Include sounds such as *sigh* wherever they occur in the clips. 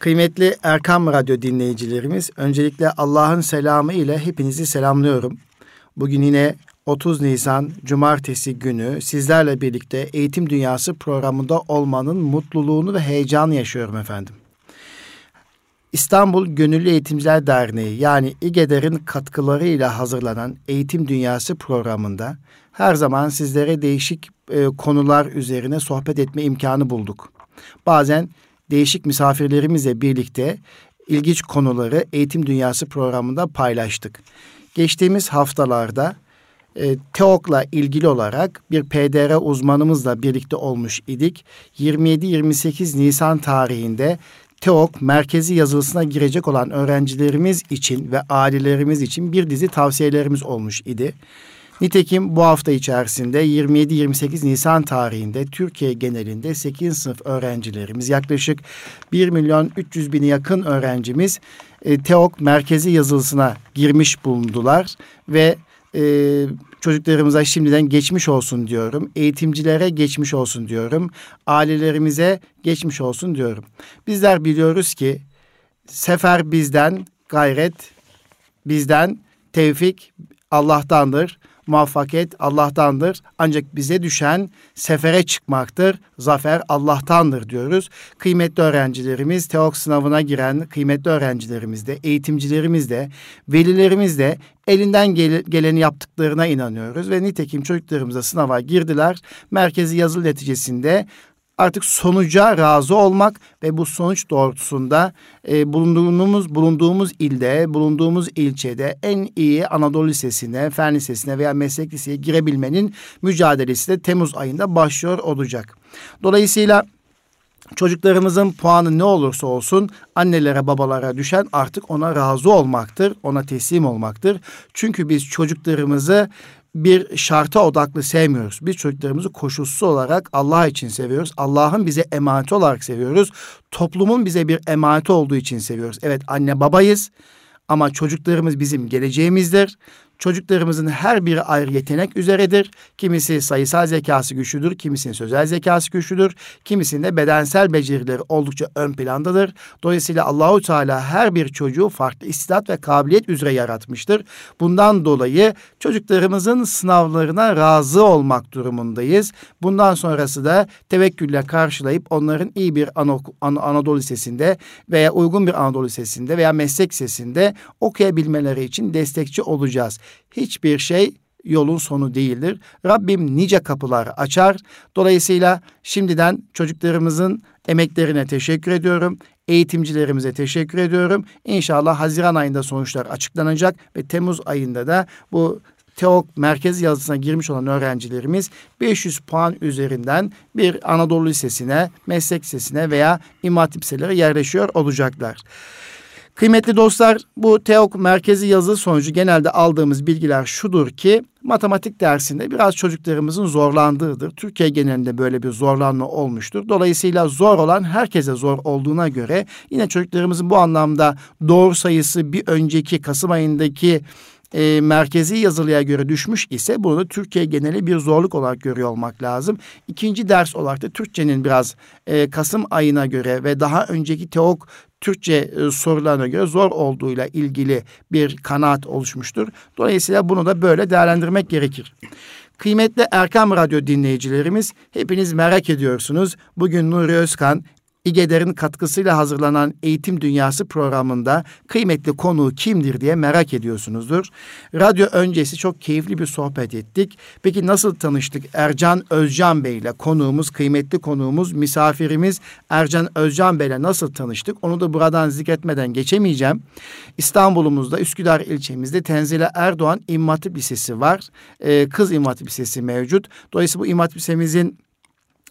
Kıymetli Erkam Radyo dinleyicilerimiz, öncelikle Allah'ın selamı ile hepinizi selamlıyorum. Bugün yine 30 Nisan Cumartesi günü sizlerle birlikte Eğitim Dünyası programında olmanın mutluluğunu ve heyecanı yaşıyorum efendim. İstanbul Gönüllü Eğitimciler Derneği yani İGEDER'in katkılarıyla hazırlanan Eğitim Dünyası programında her zaman sizlere değişik e, konular üzerine sohbet etme imkanı bulduk. Bazen değişik misafirlerimizle birlikte ilginç konuları Eğitim Dünyası programında paylaştık. Geçtiğimiz haftalarda e, TEOK'la ilgili olarak bir PDR uzmanımızla birlikte olmuş idik. 27-28 Nisan tarihinde TEOK merkezi yazılısına girecek olan öğrencilerimiz için ve ailelerimiz için bir dizi tavsiyelerimiz olmuş idi. Nitekim bu hafta içerisinde 27-28 Nisan tarihinde Türkiye genelinde 8. sınıf öğrencilerimiz yaklaşık 1 milyon 300 bini yakın öğrencimiz e, TEOK merkezi yazılısına girmiş bulundular ve e, çocuklarımıza şimdiden geçmiş olsun diyorum. Eğitimcilere geçmiş olsun diyorum. Ailelerimize geçmiş olsun diyorum. Bizler biliyoruz ki sefer bizden, gayret bizden, tevfik Allah'tandır muvaffakiyet Allah'tandır. Ancak bize düşen sefere çıkmaktır. Zafer Allah'tandır diyoruz. Kıymetli öğrencilerimiz, TEOK sınavına giren kıymetli öğrencilerimiz de, eğitimcilerimiz de, velilerimiz de elinden gel- geleni yaptıklarına inanıyoruz. Ve nitekim çocuklarımıza sınava girdiler. Merkezi yazılı neticesinde artık sonuca razı olmak ve bu sonuç doğrultusunda e, bulunduğumuz bulunduğumuz ilde, bulunduğumuz ilçede en iyi Anadolu Lisesi'ne, Fen Lisesi'ne veya Meslek Lisesi'ne girebilmenin mücadelesi de Temmuz ayında başlıyor olacak. Dolayısıyla çocuklarımızın puanı ne olursa olsun annelere babalara düşen artık ona razı olmaktır, ona teslim olmaktır. Çünkü biz çocuklarımızı bir şarta odaklı sevmiyoruz. Biz çocuklarımızı koşulsuz olarak Allah için seviyoruz. Allah'ın bize emaneti olarak seviyoruz. Toplumun bize bir emaneti olduğu için seviyoruz. Evet anne babayız ama çocuklarımız bizim geleceğimizdir. Çocuklarımızın her biri ayrı yetenek üzeredir. Kimisi sayısal zekası güçlüdür, kimisinin sözel zekası güçlüdür, kimisinde bedensel becerileri oldukça ön plandadır. Dolayısıyla Allahu Teala her bir çocuğu farklı istidat ve kabiliyet üzere yaratmıştır. Bundan dolayı çocuklarımızın sınavlarına razı olmak durumundayız. Bundan sonrası da tevekkülle karşılayıp onların iyi bir Anadolu Lisesi'nde veya uygun bir Anadolu Lisesi'nde veya meslek lisesinde okuyabilmeleri için destekçi olacağız hiçbir şey yolun sonu değildir. Rabbim nice kapılar açar. Dolayısıyla şimdiden çocuklarımızın emeklerine teşekkür ediyorum. Eğitimcilerimize teşekkür ediyorum. İnşallah Haziran ayında sonuçlar açıklanacak ve Temmuz ayında da bu TEOK merkez yazısına girmiş olan öğrencilerimiz 500 puan üzerinden bir Anadolu Lisesi'ne, meslek lisesine veya İmam Hatip liselere yerleşiyor olacaklar. Kıymetli dostlar bu TEOK merkezi yazılı sonucu genelde aldığımız bilgiler şudur ki matematik dersinde biraz çocuklarımızın zorlandığıdır. Türkiye genelinde böyle bir zorlanma olmuştur. Dolayısıyla zor olan herkese zor olduğuna göre yine çocuklarımızın bu anlamda doğru sayısı bir önceki Kasım ayındaki e, merkezi yazılıya göre düşmüş ise bunu Türkiye geneli bir zorluk olarak görüyor olmak lazım. İkinci ders olarak da Türkçenin biraz e, Kasım ayına göre ve daha önceki TEOK Türkçe e, sorularına göre zor olduğuyla ilgili bir kanaat oluşmuştur. Dolayısıyla bunu da böyle değerlendirmek gerekir. Kıymetli Erkam Radyo dinleyicilerimiz hepiniz merak ediyorsunuz. Bugün Nuri Özkan İGEDER'in katkısıyla hazırlanan Eğitim Dünyası programında kıymetli konu kimdir diye merak ediyorsunuzdur. Radyo öncesi çok keyifli bir sohbet ettik. Peki nasıl tanıştık? Ercan Özcan Bey ile konuğumuz, kıymetli konuğumuz, misafirimiz Ercan Özcan Bey ile nasıl tanıştık? Onu da buradan zikretmeden geçemeyeceğim. İstanbul'umuzda Üsküdar ilçemizde Tenzile Erdoğan İmam Lisesi var. Ee, Kız İmam Lisesi mevcut. Dolayısıyla bu İmam Lisemizin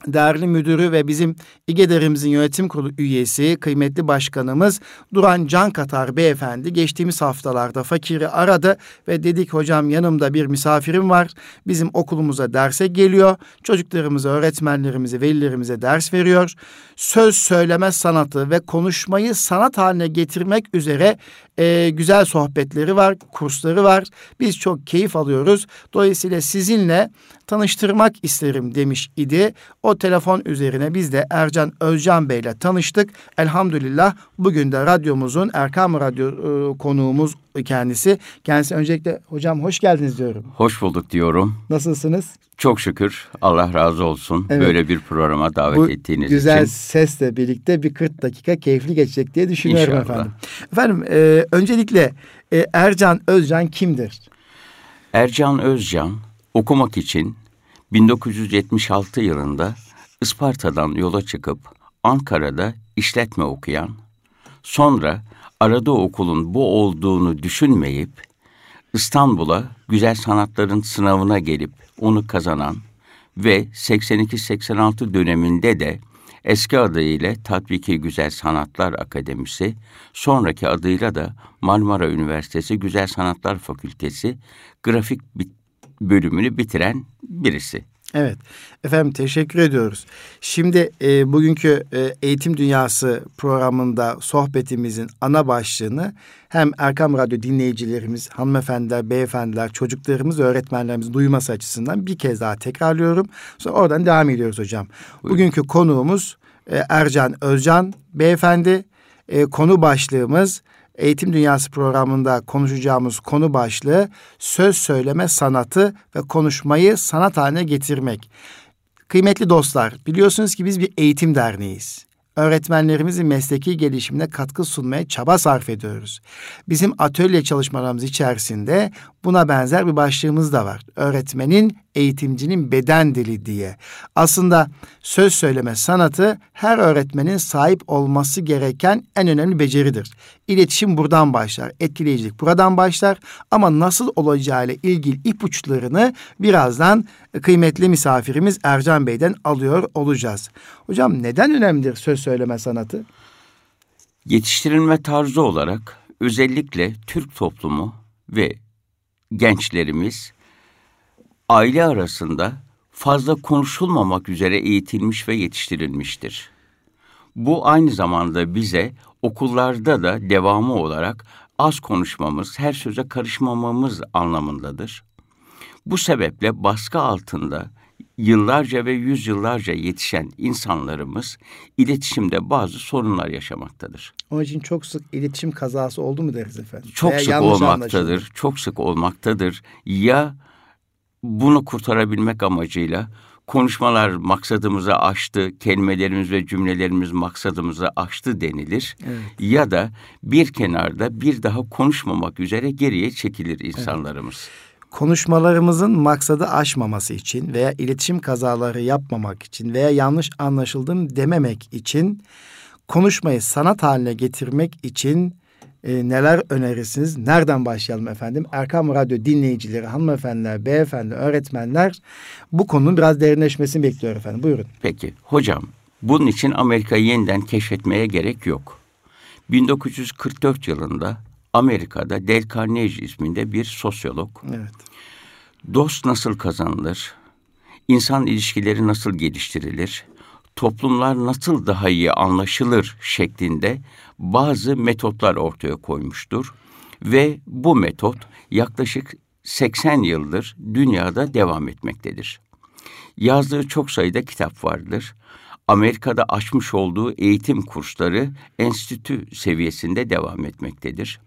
değerli müdürü ve bizim İGEDER'imizin yönetim kurulu üyesi, kıymetli başkanımız Duran Can Katar beyefendi geçtiğimiz haftalarda fakiri aradı ve dedik hocam yanımda bir misafirim var. Bizim okulumuza derse geliyor. Çocuklarımıza, öğretmenlerimize, velilerimize ders veriyor. Söz söyleme sanatı ve konuşmayı sanat haline getirmek üzere e, güzel sohbetleri var, kursları var. Biz çok keyif alıyoruz. Dolayısıyla sizinle tanıştırmak isterim demiş idi. O telefon üzerine biz de Ercan Özcan Bey ile tanıştık. Elhamdülillah bugün de radyomuzun Erkam Radyo e, konuğumuz kendisi. Kendisi öncelikle hocam hoş geldiniz diyorum. Hoş bulduk diyorum. Nasılsınız? Çok şükür Allah razı olsun evet. böyle bir programa davet Bu ettiğiniz güzel için. güzel sesle birlikte bir 40 dakika keyifli geçecek diye düşünüyorum İnşallah. efendim. Efendim e, öncelikle e, Ercan Özcan kimdir? Ercan Özcan okumak için 1976 yılında Isparta'dan yola çıkıp Ankara'da işletme okuyan, sonra aradığı okulun bu olduğunu düşünmeyip İstanbul'a güzel sanatların sınavına gelip onu kazanan ve 82-86 döneminde de eski adıyla Tatbiki Güzel Sanatlar Akademisi, sonraki adıyla da Marmara Üniversitesi Güzel Sanatlar Fakültesi grafik bölümünü bitiren birisi. Evet. Efendim teşekkür ediyoruz. Şimdi e, bugünkü e, Eğitim Dünyası programında sohbetimizin ana başlığını hem Erkam Radyo dinleyicilerimiz, hanımefendiler, beyefendiler, çocuklarımız, öğretmenlerimiz duyması açısından bir kez daha tekrarlıyorum. Sonra oradan devam ediyoruz hocam. Buyurun. Bugünkü konuğumuz e, Ercan Özcan beyefendi. E, konu başlığımız Eğitim Dünyası programında konuşacağımız konu başlığı söz söyleme sanatı ve konuşmayı sanat haline getirmek. Kıymetli dostlar, biliyorsunuz ki biz bir eğitim derneğiyiz öğretmenlerimizin mesleki gelişimine katkı sunmaya çaba sarf ediyoruz. Bizim atölye çalışmalarımız içerisinde buna benzer bir başlığımız da var. Öğretmenin, eğitimcinin beden dili diye. Aslında söz söyleme sanatı her öğretmenin sahip olması gereken en önemli beceridir. İletişim buradan başlar, etkileyicilik buradan başlar ama nasıl olacağıyla ilgili ipuçlarını birazdan kıymetli misafirimiz Ercan Bey'den alıyor olacağız. Hocam neden önemlidir söz söyleme sanatı? Yetiştirilme tarzı olarak özellikle Türk toplumu ve gençlerimiz aile arasında fazla konuşulmamak üzere eğitilmiş ve yetiştirilmiştir. Bu aynı zamanda bize okullarda da devamı olarak az konuşmamız, her söze karışmamamız anlamındadır. Bu sebeple baskı altında yıllarca ve yüzyıllarca yetişen insanlarımız iletişimde bazı sorunlar yaşamaktadır. Onun için çok sık iletişim kazası oldu mu deriz efendim? Çok Veya sık olmaktadır. Anlaşıldı. Çok sık olmaktadır. Ya bunu kurtarabilmek amacıyla konuşmalar maksadımızı aştı, kelimelerimiz ve cümlelerimiz maksadımızı aştı denilir. Evet. Ya da bir kenarda bir daha konuşmamak üzere geriye çekilir insanlarımız. Evet konuşmalarımızın maksadı aşmaması için veya iletişim kazaları yapmamak için veya yanlış anlaşıldım dememek için konuşmayı sanat haline getirmek için e, neler önerirsiniz? Nereden başlayalım efendim? Erkam Radyo dinleyicileri, hanımefendiler, beyefendi, öğretmenler bu konunun biraz derinleşmesini bekliyor efendim. Buyurun. Peki hocam bunun için Amerika'yı yeniden keşfetmeye gerek yok. 1944 yılında Amerika'da Dale Carnegie isminde bir sosyolog. Evet. Dost nasıl kazanılır? İnsan ilişkileri nasıl geliştirilir? Toplumlar nasıl daha iyi anlaşılır şeklinde bazı metotlar ortaya koymuştur ve bu metot yaklaşık 80 yıldır dünyada devam etmektedir. Yazdığı çok sayıda kitap vardır. Amerika'da açmış olduğu eğitim kursları enstitü seviyesinde devam etmektedir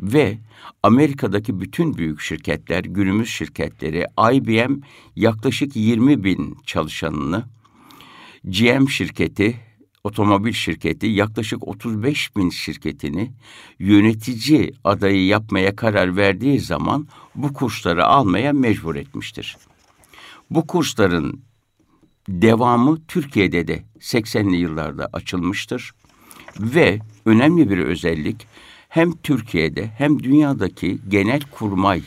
ve Amerika'daki bütün büyük şirketler, günümüz şirketleri, IBM yaklaşık 20 bin çalışanını, GM şirketi, otomobil şirketi yaklaşık 35 bin şirketini yönetici adayı yapmaya karar verdiği zaman bu kursları almaya mecbur etmiştir. Bu kursların devamı Türkiye'de de 80'li yıllarda açılmıştır ve önemli bir özellik hem Türkiye'de hem dünyadaki genel kurmay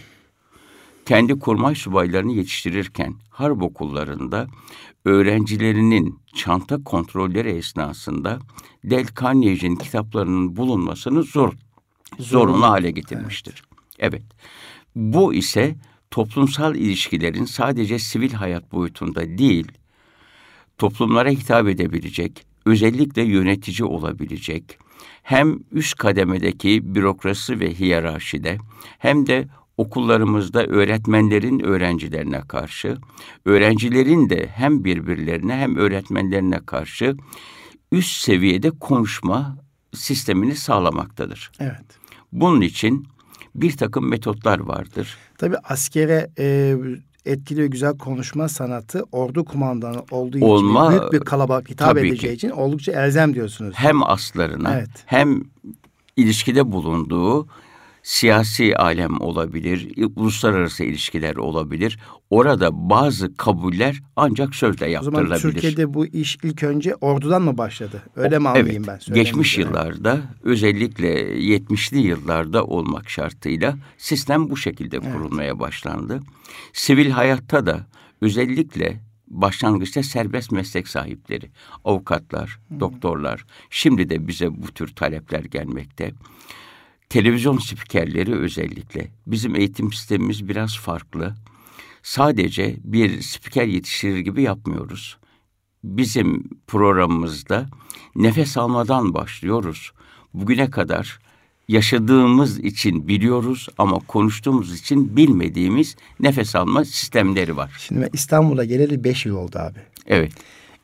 kendi kurmay subaylarını yetiştirirken harp okullarında öğrencilerinin çanta kontrolleri esnasında Del Carnegie'nin kitaplarının bulunmasını zor zorunlu hale getirmiştir. Evet. evet. Bu ise toplumsal ilişkilerin sadece sivil hayat boyutunda değil, toplumlara hitap edebilecek, özellikle yönetici olabilecek, hem üst kademedeki bürokrasi ve hiyerarşide hem de okullarımızda öğretmenlerin öğrencilerine karşı, öğrencilerin de hem birbirlerine hem öğretmenlerine karşı üst seviyede konuşma sistemini sağlamaktadır. Evet. Bunun için bir takım metotlar vardır. Tabii askere e, etkili ve güzel konuşma sanatı ordu kumandanı olduğu Olma, için büyük bir kalabalık hitap edeceği ki. için oldukça elzem diyorsunuz. Hem aslarına evet. hem ilişkide bulunduğu siyasi alem olabilir, uluslararası ilişkiler olabilir. Orada bazı kabuller ancak sözle yaptırılabilir. O zaman Türkiye'de bu iş ilk önce ordudan mı başladı? Öyle mi anlayayım evet, ben? Geçmiş yıllarda özellikle 70'li yıllarda olmak şartıyla sistem bu şekilde kurulmaya evet. başlandı. Sivil hayatta da özellikle başlangıçta serbest meslek sahipleri, avukatlar, hmm. doktorlar, şimdi de bize bu tür talepler gelmekte televizyon spikerleri özellikle. Bizim eğitim sistemimiz biraz farklı. Sadece bir spiker yetiştirir gibi yapmıyoruz. Bizim programımızda nefes almadan başlıyoruz. Bugüne kadar yaşadığımız için biliyoruz ama konuştuğumuz için bilmediğimiz nefes alma sistemleri var. Şimdi ben İstanbul'a geleli beş yıl oldu abi. Evet.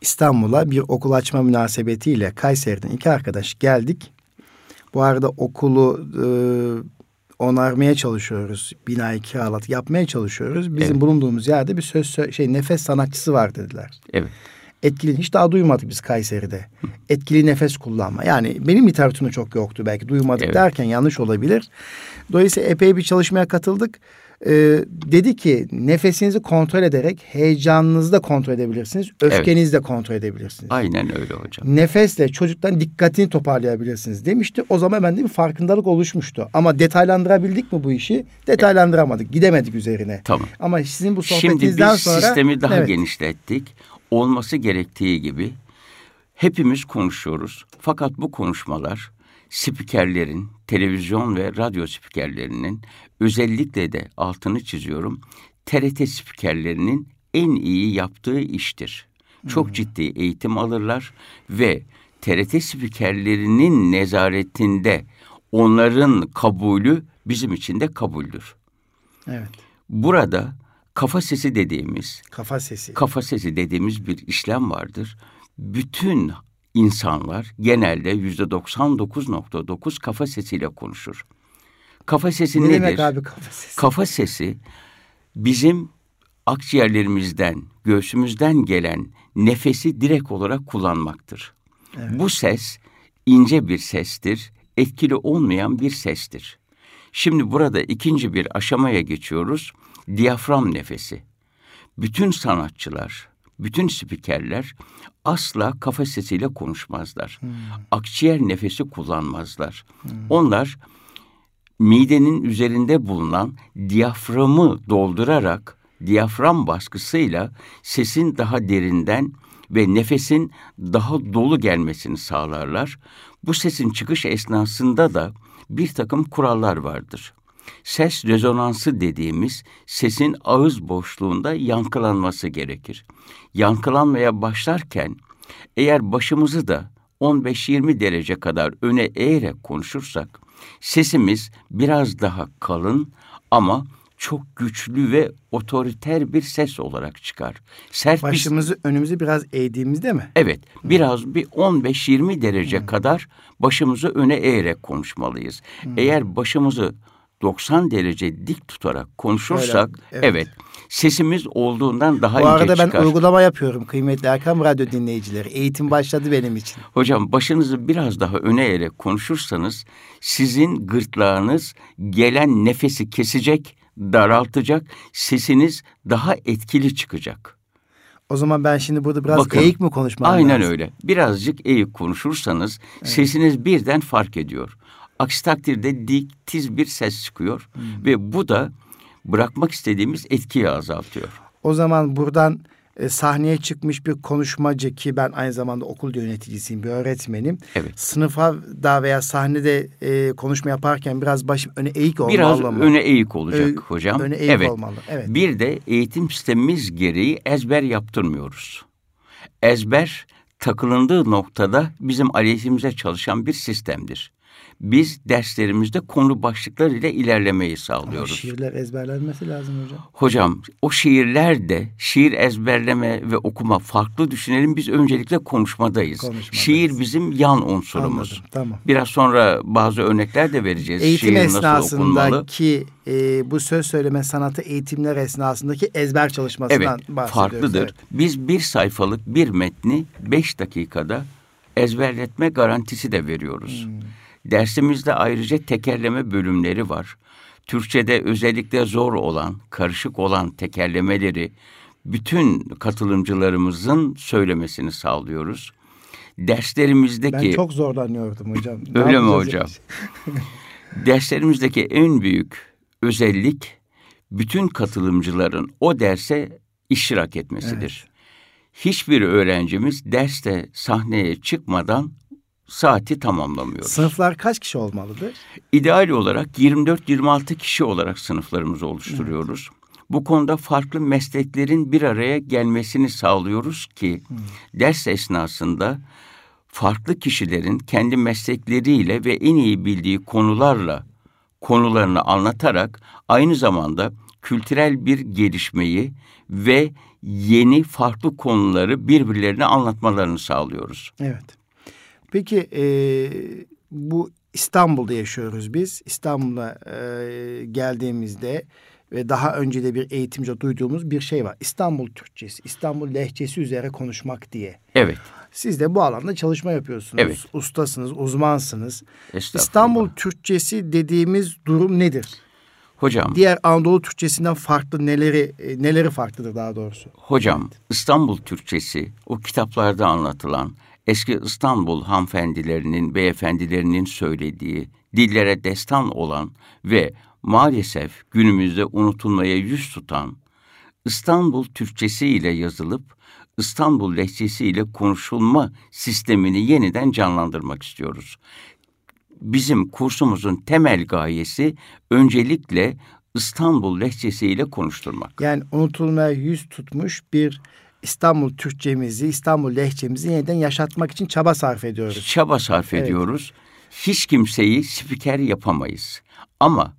İstanbul'a bir okul açma münasebetiyle Kayseri'den iki arkadaş geldik. Bu arada okulu e, onarmaya çalışıyoruz. Binayı kiralat yapmaya çalışıyoruz. Bizim evet. bulunduğumuz yerde bir söz şey nefes sanatçısı var dediler. Evet. Etkili hiç daha duymadık biz Kayseri'de. Etkili nefes kullanma. Yani benim literatürümde çok yoktu belki duymadık evet. derken yanlış olabilir. Dolayısıyla epey bir çalışmaya katıldık e, dedi ki nefesinizi kontrol ederek heyecanınızı da kontrol edebilirsiniz. Öfkenizi evet. de kontrol edebilirsiniz. Aynen öyle hocam. Nefesle çocuktan dikkatini toparlayabilirsiniz demişti. O zaman bende bir farkındalık oluşmuştu. Ama detaylandırabildik mi bu işi? Detaylandıramadık. Gidemedik üzerine. Tamam. Ama sizin bu sohbetinizden Şimdi biz sonra... sistemi daha evet. genişlettik. Olması gerektiği gibi hepimiz konuşuyoruz. Fakat bu konuşmalar spikerlerin, televizyon ve radyo spikerlerinin özellikle de altını çiziyorum. TRT spikerlerinin en iyi yaptığı iştir. Çok hmm. ciddi eğitim alırlar ve TRT spikerlerinin nezaretinde onların kabulü bizim için de kabuldür. Evet. Burada kafa sesi dediğimiz kafa sesi kafa sesi dediğimiz bir işlem vardır. Bütün insanlar genelde yüzde 99.9 kafa sesiyle konuşur. Kafa sesi ne nedir? demek abi kafa sesi? Kafa sesi bizim akciğerlerimizden, göğsümüzden gelen nefesi direkt olarak kullanmaktır. Evet. Bu ses ince bir sestir, etkili olmayan bir sestir. Şimdi burada ikinci bir aşamaya geçiyoruz. Diyafram nefesi. Bütün sanatçılar, bütün spikerler asla kafa sesiyle konuşmazlar. Hmm. Akciğer nefesi kullanmazlar. Hmm. Onlar midenin üzerinde bulunan diyaframı doldurarak diyafram baskısıyla sesin daha derinden ve nefesin daha dolu gelmesini sağlarlar. Bu sesin çıkış esnasında da bir takım kurallar vardır. Ses rezonansı dediğimiz sesin ağız boşluğunda yankılanması gerekir. Yankılanmaya başlarken eğer başımızı da 15-20 derece kadar öne eğerek konuşursak sesimiz biraz daha kalın ama çok güçlü ve otoriter bir ses olarak çıkar. Sert Başımızı bir... önümüzü biraz eğdiğimizde mi? Evet. Biraz bir 15-20 derece hmm. kadar başımızı öne eğerek konuşmalıyız. Hmm. Eğer başımızı 90 derece dik tutarak konuşursak Öyle, evet. evet sesimiz olduğundan daha Bu ince çıkar. Bu arada ben uygulama yapıyorum kıymetli Erkam Radyo dinleyicileri. Eğitim başladı benim için. Hocam başınızı biraz daha öne eğerek konuşursanız sizin gırtlağınız gelen nefesi kesecek, daraltacak, sesiniz daha etkili çıkacak. O zaman ben şimdi burada biraz Bakın, eğik mi konuşmam aynen lazım? Aynen öyle. Birazcık eğik konuşursanız evet. sesiniz birden fark ediyor. Aksi takdirde dik, tiz bir ses çıkıyor. Hmm. Ve bu da bırakmak istediğimiz etkiyi azaltıyor. O zaman buradan e, sahneye çıkmış bir konuşmacı ki ben aynı zamanda okul yöneticisiyim, bir öğretmenim. Evet. Sınıfa da veya sahnede e, konuşma yaparken biraz başım öne eğik olmalı biraz mı? Biraz öne eğik olacak Ö, hocam. Öne eğik evet. olmalı. Evet. Bir de eğitim sistemimiz gereği ezber yaptırmıyoruz. Ezber takılındığı noktada bizim aleyhimize çalışan bir sistemdir. Biz derslerimizde konu başlıkları ile ilerlemeyi sağlıyoruz. Ama şiirler ezberlenmesi lazım hocam. Hocam o şiirler de şiir ezberleme ve okuma farklı düşünelim. Biz öncelikle konuşmadayız. konuşmadayız. Şiir bizim yan unsurumuz. Anladım, tamam. Biraz sonra bazı örnekler de vereceğiz. Eğitim Şiir esnasındaki e, bu söz söyleme sanatı eğitimler esnasındaki ezber çalışmasından evet, bahsediyoruz. Farklıdır. Evet. Biz bir sayfalık bir metni beş dakikada ezberletme garantisi de veriyoruz. Hmm. Dersimizde ayrıca tekerleme bölümleri var. Türkçede özellikle zor olan, karışık olan tekerlemeleri bütün katılımcılarımızın söylemesini sağlıyoruz. Derslerimizdeki... Ben çok zorlanıyordum hocam. Öyle mi hocam? *laughs* *laughs* Derslerimizdeki en büyük özellik bütün katılımcıların o derse iştirak etmesidir. Evet. Hiçbir öğrencimiz derste sahneye çıkmadan saati tamamlamıyoruz. Sınıflar kaç kişi olmalıdır? İdeal olarak 24-26 kişi olarak sınıflarımızı oluşturuyoruz. Evet. Bu konuda farklı mesleklerin bir araya gelmesini sağlıyoruz ki hmm. ders esnasında farklı kişilerin kendi meslekleriyle ve en iyi bildiği konularla konularını anlatarak aynı zamanda kültürel bir gelişmeyi ve yeni farklı konuları birbirlerine anlatmalarını sağlıyoruz. Evet. Peki e, bu İstanbul'da yaşıyoruz biz. İstanbul'a e, geldiğimizde ve daha önce de bir eğitimci duyduğumuz bir şey var. İstanbul Türkçesi, İstanbul lehçesi üzere konuşmak diye. Evet. Siz de bu alanda çalışma yapıyorsunuz. Evet. Ustasınız, uzmansınız. İstanbul Türkçesi dediğimiz durum nedir? Hocam. Diğer Anadolu Türkçesinden farklı neleri e, neleri farklıdır daha doğrusu? Hocam evet. İstanbul Türkçesi o kitaplarda anlatılan eski İstanbul hanımefendilerinin, beyefendilerinin söylediği dillere destan olan ve maalesef günümüzde unutulmaya yüz tutan İstanbul Türkçesi ile yazılıp İstanbul lehçesi ile konuşulma sistemini yeniden canlandırmak istiyoruz. Bizim kursumuzun temel gayesi öncelikle İstanbul lehçesi ile konuşturmak. Yani unutulmaya yüz tutmuş bir İstanbul Türkçemizi, İstanbul lehçemizi yeniden yaşatmak için çaba sarf ediyoruz. Çaba sarf evet. ediyoruz. Hiç kimseyi spiker yapamayız. Ama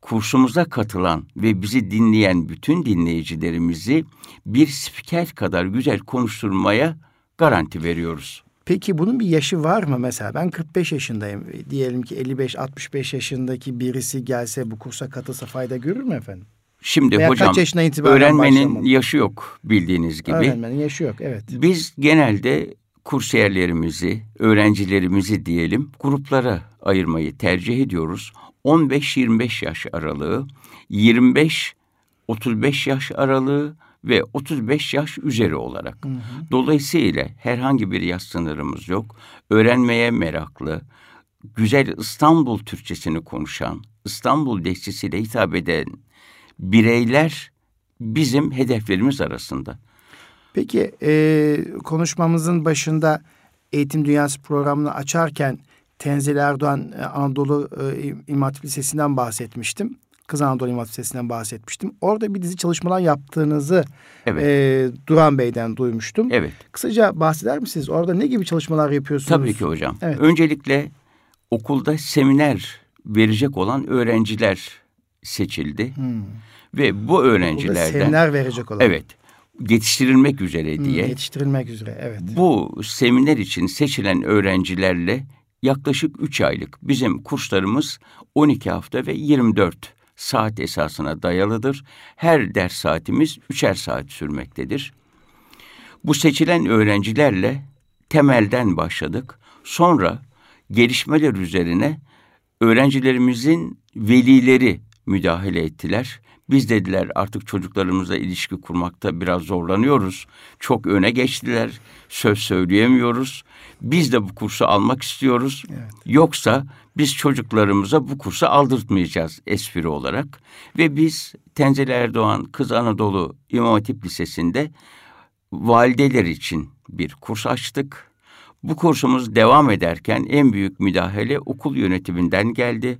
kursumuza katılan ve bizi dinleyen bütün dinleyicilerimizi bir spiker kadar güzel konuşturmaya garanti veriyoruz. Peki bunun bir yaşı var mı mesela? Ben 45 yaşındayım. Diyelim ki 55-65 yaşındaki birisi gelse bu kursa katılsa fayda görür mü efendim? Şimdi Veya hocam öğrenmenin başlamalı? yaşı yok bildiğiniz gibi. Öğrenmenin yaşı yok evet. Biz genelde kursiyerlerimizi, öğrencilerimizi diyelim gruplara ayırmayı tercih ediyoruz. 15-25 yaş aralığı, 25-35 yaş aralığı ve 35 yaş üzeri olarak. Hı hı. Dolayısıyla herhangi bir yaş sınırımız yok. Öğrenmeye meraklı, güzel İstanbul Türkçesini konuşan, İstanbul lehçesiyle hitap eden bireyler bizim hedeflerimiz arasında. Peki e, konuşmamızın başında Eğitim Dünyası programını açarken Tenzil Erdoğan e, Anadolu e, İmam Hatip Lisesi'nden bahsetmiştim. Kız Anadolu İmam Hatip Lisesi'nden bahsetmiştim. Orada bir dizi çalışmalar yaptığınızı evet. e, Duran Bey'den duymuştum. Evet. Kısaca bahseder misiniz? Orada ne gibi çalışmalar yapıyorsunuz? Tabii ki hocam. Evet. Öncelikle okulda seminer verecek olan öğrenciler seçildi. Hmm. Ve bu öğrencilerden... Seminer verecek olan. Evet yetiştirilmek üzere hmm, diye. Hmm, yetiştirilmek üzere evet. Bu seminer için seçilen öğrencilerle yaklaşık 3 aylık bizim kurslarımız 12 hafta ve 24 saat esasına dayalıdır. Her ders saatimiz üçer saat sürmektedir. Bu seçilen öğrencilerle temelden başladık. Sonra gelişmeler üzerine öğrencilerimizin velileri müdahale ettiler. Biz dediler artık çocuklarımızla ilişki kurmakta biraz zorlanıyoruz. Çok öne geçtiler. Söz söyleyemiyoruz. Biz de bu kursu almak istiyoruz. Evet. Yoksa biz çocuklarımıza bu kursu aldırtmayacağız espri olarak. Ve biz Tenzil Erdoğan Kız Anadolu İmam Hatip Lisesi'nde valideler için bir kurs açtık. Bu kursumuz devam ederken en büyük müdahale okul yönetiminden geldi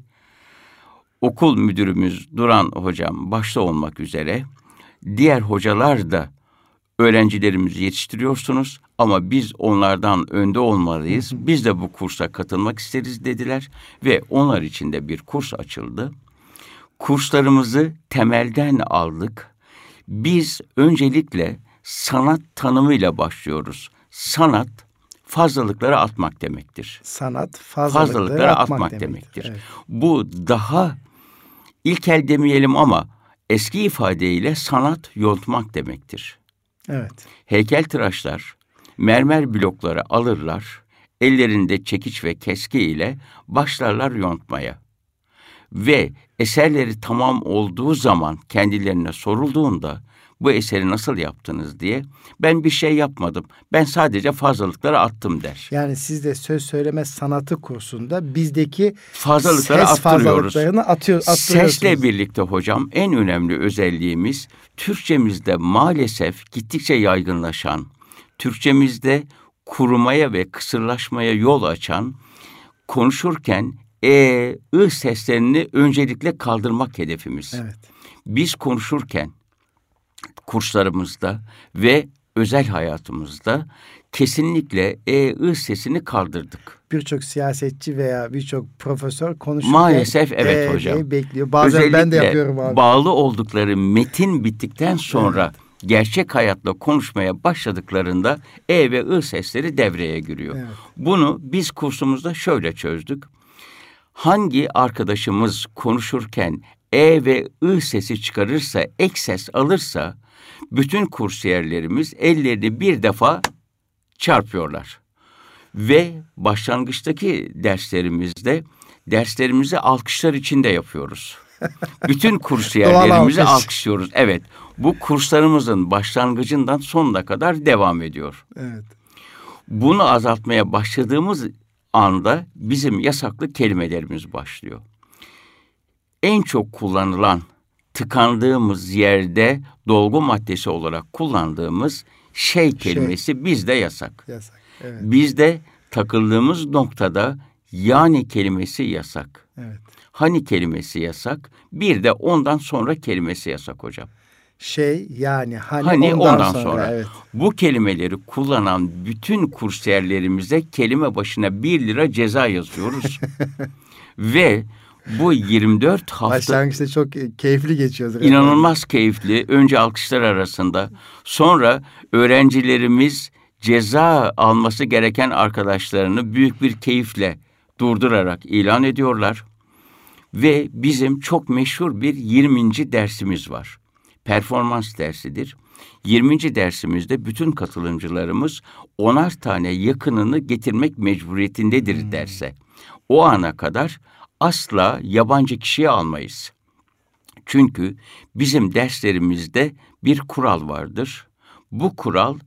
okul müdürümüz Duran hocam başta olmak üzere diğer hocalar da öğrencilerimizi yetiştiriyorsunuz ama biz onlardan önde olmalıyız. Biz de bu kursa katılmak isteriz dediler ve onlar için de bir kurs açıldı. Kurslarımızı temelden aldık. Biz öncelikle sanat tanımıyla başlıyoruz. Sanat fazlalıkları atmak demektir. Sanat fazlalıkları, fazlalıkları atmak, atmak demektir. demektir. Evet. Bu daha ilkel demeyelim ama eski ifadeyle sanat yontmak demektir. Evet. Heykel tıraşlar mermer blokları alırlar, ellerinde çekiç ve keski ile başlarlar yontmaya. Ve eserleri tamam olduğu zaman kendilerine sorulduğunda bu eseri nasıl yaptınız diye ben bir şey yapmadım. Ben sadece fazlalıkları attım der. Yani siz de söz söyleme sanatı kursunda bizdeki fazlalıkları ses fazlalıklarını atıyor, Sesle birlikte hocam en önemli özelliğimiz Türkçemizde maalesef gittikçe yaygınlaşan, Türkçemizde kurumaya ve kısırlaşmaya yol açan, konuşurken e, ı seslerini öncelikle kaldırmak hedefimiz. Evet. Biz konuşurken kurslarımızda ve özel hayatımızda kesinlikle e ı sesini kaldırdık. Birçok siyasetçi veya birçok profesör konuşurken maalesef evet e, hocam. bekliyor. Bazen Özellikle ben de yapıyorum abi. bağlı oldukları metin bittikten sonra evet. gerçek hayatla konuşmaya başladıklarında e ve ı sesleri devreye giriyor. Evet. Bunu biz kursumuzda şöyle çözdük. Hangi arkadaşımız konuşurken e ve ı sesi çıkarırsa, ek ses alırsa bütün kursiyerlerimiz ellerini bir defa çarpıyorlar. Ve başlangıçtaki derslerimizde derslerimizi alkışlar içinde yapıyoruz. Bütün *laughs* kursiyerlerimizi alkış. alkışlıyoruz. Evet. Bu kurslarımızın başlangıcından sonuna kadar devam ediyor. Evet. Bunu azaltmaya başladığımız anda bizim yasaklı kelimelerimiz başlıyor. En çok kullanılan tıkandığımız yerde dolgu maddesi olarak kullandığımız şey, şey. kelimesi şey. bizde yasak. Yasak. Evet. Bizde takıldığımız noktada yani kelimesi yasak. Evet. Hani kelimesi yasak. Bir de ondan sonra kelimesi yasak hocam. Şey yani hani, hani ondan, ondan sonra. sonra. Evet. Bu kelimeleri kullanan bütün kursiyerlerimize kelime başına bir lira ceza yazıyoruz. *laughs* Ve bu 24 hafta... Başlangıçta çok keyifli geçiyordur. İnanılmaz keyifli. Önce alkışlar arasında. Sonra öğrencilerimiz ceza alması gereken arkadaşlarını büyük bir keyifle durdurarak ilan ediyorlar. Ve bizim çok meşhur bir 20. dersimiz var. Performans dersidir. 20. dersimizde bütün katılımcılarımız onar tane yakınını getirmek mecburiyetindedir hmm. derse. O ana kadar asla yabancı kişiye almayız. Çünkü bizim derslerimizde bir kural vardır. Bu kural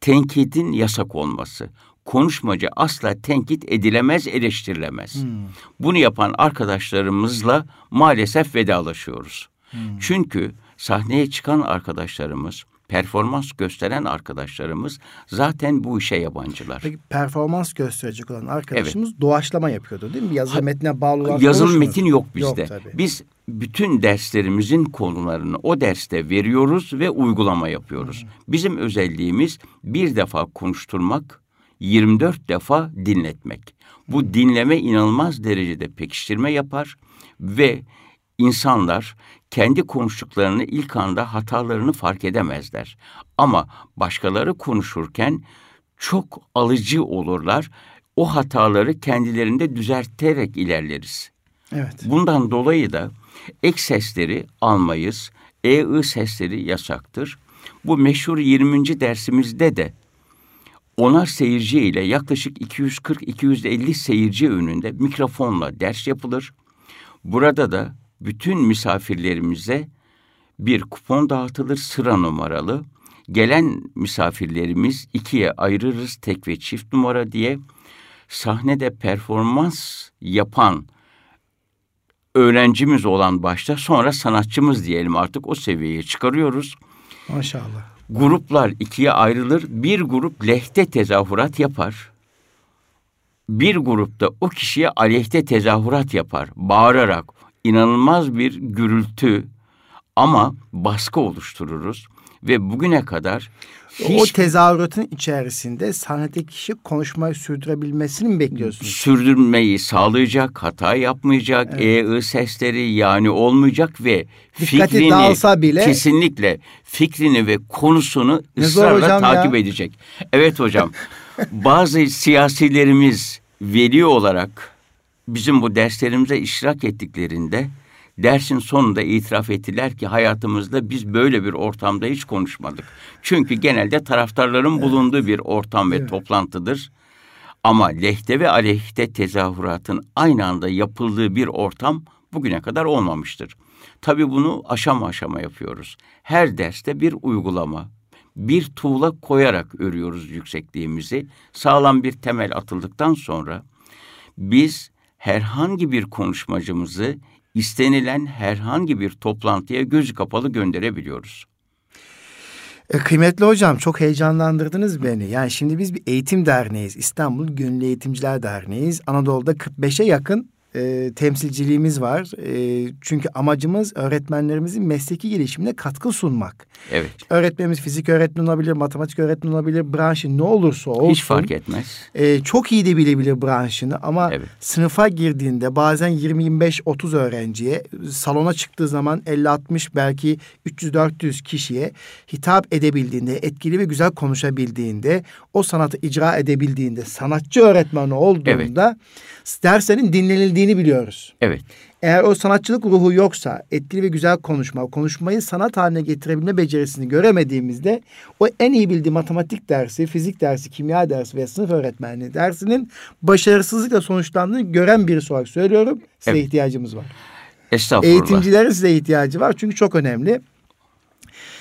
tenkidin yasak olması. Konuşmacı asla tenkit edilemez, eleştirilemez. Hmm. Bunu yapan arkadaşlarımızla maalesef vedalaşıyoruz. Hmm. Çünkü sahneye çıkan arkadaşlarımız performans gösteren arkadaşlarımız zaten bu işe yabancılar. Peki performans gösterecek olan arkadaşımız evet. doğaçlama yapıyordu değil mi? Yazılı metne bağlı olarak Yazılı metin yok bizde. Yok, tabii. Biz bütün derslerimizin konularını o derste veriyoruz ve uygulama yapıyoruz. Hı. Bizim özelliğimiz bir defa konuşturmak, 24 defa dinletmek. Bu dinleme inanılmaz derecede pekiştirme yapar ve insanlar kendi konuştuklarını ilk anda hatalarını fark edemezler. Ama başkaları konuşurken çok alıcı olurlar. O hataları kendilerinde düzelterek ilerleriz. Evet. Bundan dolayı da ek sesleri almayız. E-ı sesleri yasaktır. Bu meşhur 20. dersimizde de onar seyirci ile yaklaşık 240-250 seyirci önünde mikrofonla ders yapılır. Burada da bütün misafirlerimize bir kupon dağıtılır sıra numaralı. Gelen misafirlerimiz ikiye ayırırız tek ve çift numara diye. Sahnede performans yapan öğrencimiz olan başta sonra sanatçımız diyelim artık o seviyeye çıkarıyoruz. Maşallah. Gruplar ikiye ayrılır. Bir grup lehte tezahürat yapar. Bir grupta o kişiye aleyhte tezahürat yapar. Bağırarak, inanılmaz bir gürültü ama baskı oluştururuz ve bugüne kadar hiç... O tezahüratın içerisinde sahnedeki kişi konuşmayı sürdürebilmesini mi bekliyorsunuz? Sürdürmeyi sağlayacak, hata yapmayacak, evet. e, sesleri yani olmayacak ve Dikkati fikrini dağılsa bile... kesinlikle fikrini ve konusunu ısrarla takip ya. edecek. Evet hocam. *laughs* bazı siyasilerimiz veli olarak bizim bu derslerimize iştirak ettiklerinde dersin sonunda itiraf ettiler ki hayatımızda biz böyle bir ortamda hiç konuşmadık. Çünkü genelde taraftarların evet. bulunduğu bir ortam ve evet. toplantıdır. Ama lehte ve aleyhte tezahüratın aynı anda yapıldığı bir ortam bugüne kadar olmamıştır. Tabii bunu aşama aşama yapıyoruz. Her derste bir uygulama, bir tuğla koyarak örüyoruz yüksekliğimizi. Sağlam bir temel atıldıktan sonra biz herhangi bir konuşmacımızı istenilen herhangi bir toplantıya gözü kapalı gönderebiliyoruz. E, kıymetli hocam çok heyecanlandırdınız beni. Yani şimdi biz bir eğitim derneğiz. İstanbul Gönüllü Eğitimciler Derneği'yiz. Anadolu'da 45'e yakın e, temsilciliğimiz var. E, çünkü amacımız öğretmenlerimizin mesleki gelişimine katkı sunmak. Evet. Öğretmenimiz fizik öğretmen olabilir, matematik öğretmen olabilir, branşı ne olursa olsun. Hiç fark etmez. E, çok iyi de bilebilir branşını ama evet. sınıfa girdiğinde bazen 20-25-30 öğrenciye, salona çıktığı zaman 50-60 belki 300-400 kişiye hitap edebildiğinde, etkili ve güzel konuşabildiğinde, o sanatı icra edebildiğinde, sanatçı öğretmeni olduğunda evet. derslerin dinlenildiğini gerektiğini biliyoruz. Evet. Eğer o sanatçılık ruhu yoksa, etkili ve güzel konuşma, konuşmayı sanat haline getirebilme becerisini göremediğimizde o en iyi bildiği matematik dersi, fizik dersi, kimya dersi ve sınıf öğretmenliği dersinin başarısızlıkla sonuçlandığını gören birisi olarak söylüyorum. Size evet. ihtiyacımız var. Estağfurullah. Eğitimcilerin size ihtiyacı var çünkü çok önemli.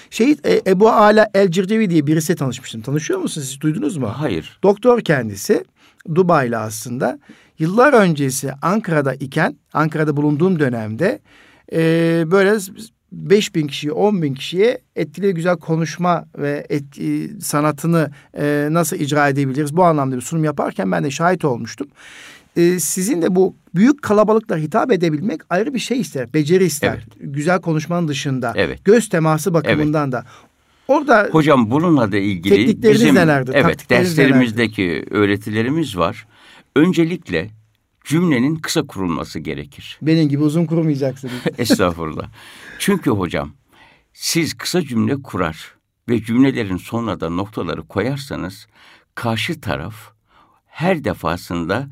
Şehit e, Ebu Ala El Circevi diye birisi tanışmıştım. Tanışıyor musunuz? Siz duydunuz mu? Hayır. Doktor kendisi. Dubai'li aslında. Yıllar öncesi Ankara'da iken, Ankara'da bulunduğum dönemde e, böyle 5 bin kişiye, 10 bin kişiye etkili güzel konuşma ve et, e, sanatını e, nasıl icra edebiliriz bu anlamda bir sunum yaparken ben de şahit olmuştum. E, sizin de bu büyük kalabalıkla hitap edebilmek ayrı bir şey ister, beceri ister. Evet. Güzel konuşmanın dışında, evet. göz teması bakımından evet. da. Orada hocam bununla da ilgili bizim nelerdir, evet derslerimizdeki nelerdir? öğretilerimiz var. Öncelikle cümlenin kısa kurulması gerekir. Benim gibi uzun kurmayacaksınız. *laughs* Estağfurullah. Çünkü hocam siz kısa cümle kurar ve cümlelerin sonuna da noktaları koyarsanız karşı taraf her defasında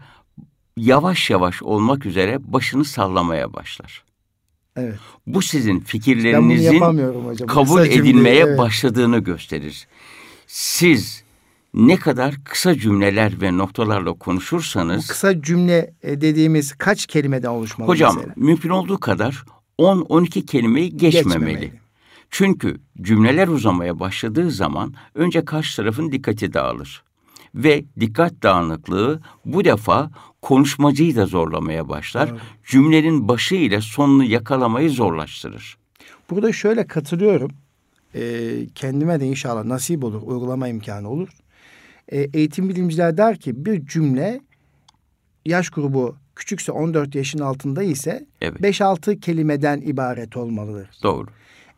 yavaş yavaş olmak üzere başını sallamaya başlar. Evet. Bu sizin fikirlerinizin kabul edilmeye evet. başladığını gösterir. Siz ne kadar kısa cümleler ve noktalarla konuşursanız... Bu kısa cümle e, dediğimiz kaç kelimeden oluşmalı Hocam mesela? mümkün olduğu kadar 10-12 kelimeyi geçmemeli. geçmemeli. Çünkü cümleler uzamaya başladığı zaman önce karşı tarafın dikkati dağılır. Ve dikkat dağınıklığı bu defa konuşmacıyı da zorlamaya başlar. Evet. Cümlenin başı ile sonunu yakalamayı zorlaştırır. Burada şöyle katılıyorum. Ee, kendime de inşallah nasip olur, uygulama imkanı olur. Ee, eğitim bilimciler der ki bir cümle yaş grubu küçükse 14 yaşın altında ise evet. 5-6 kelimeden ibaret olmalıdır. Doğru.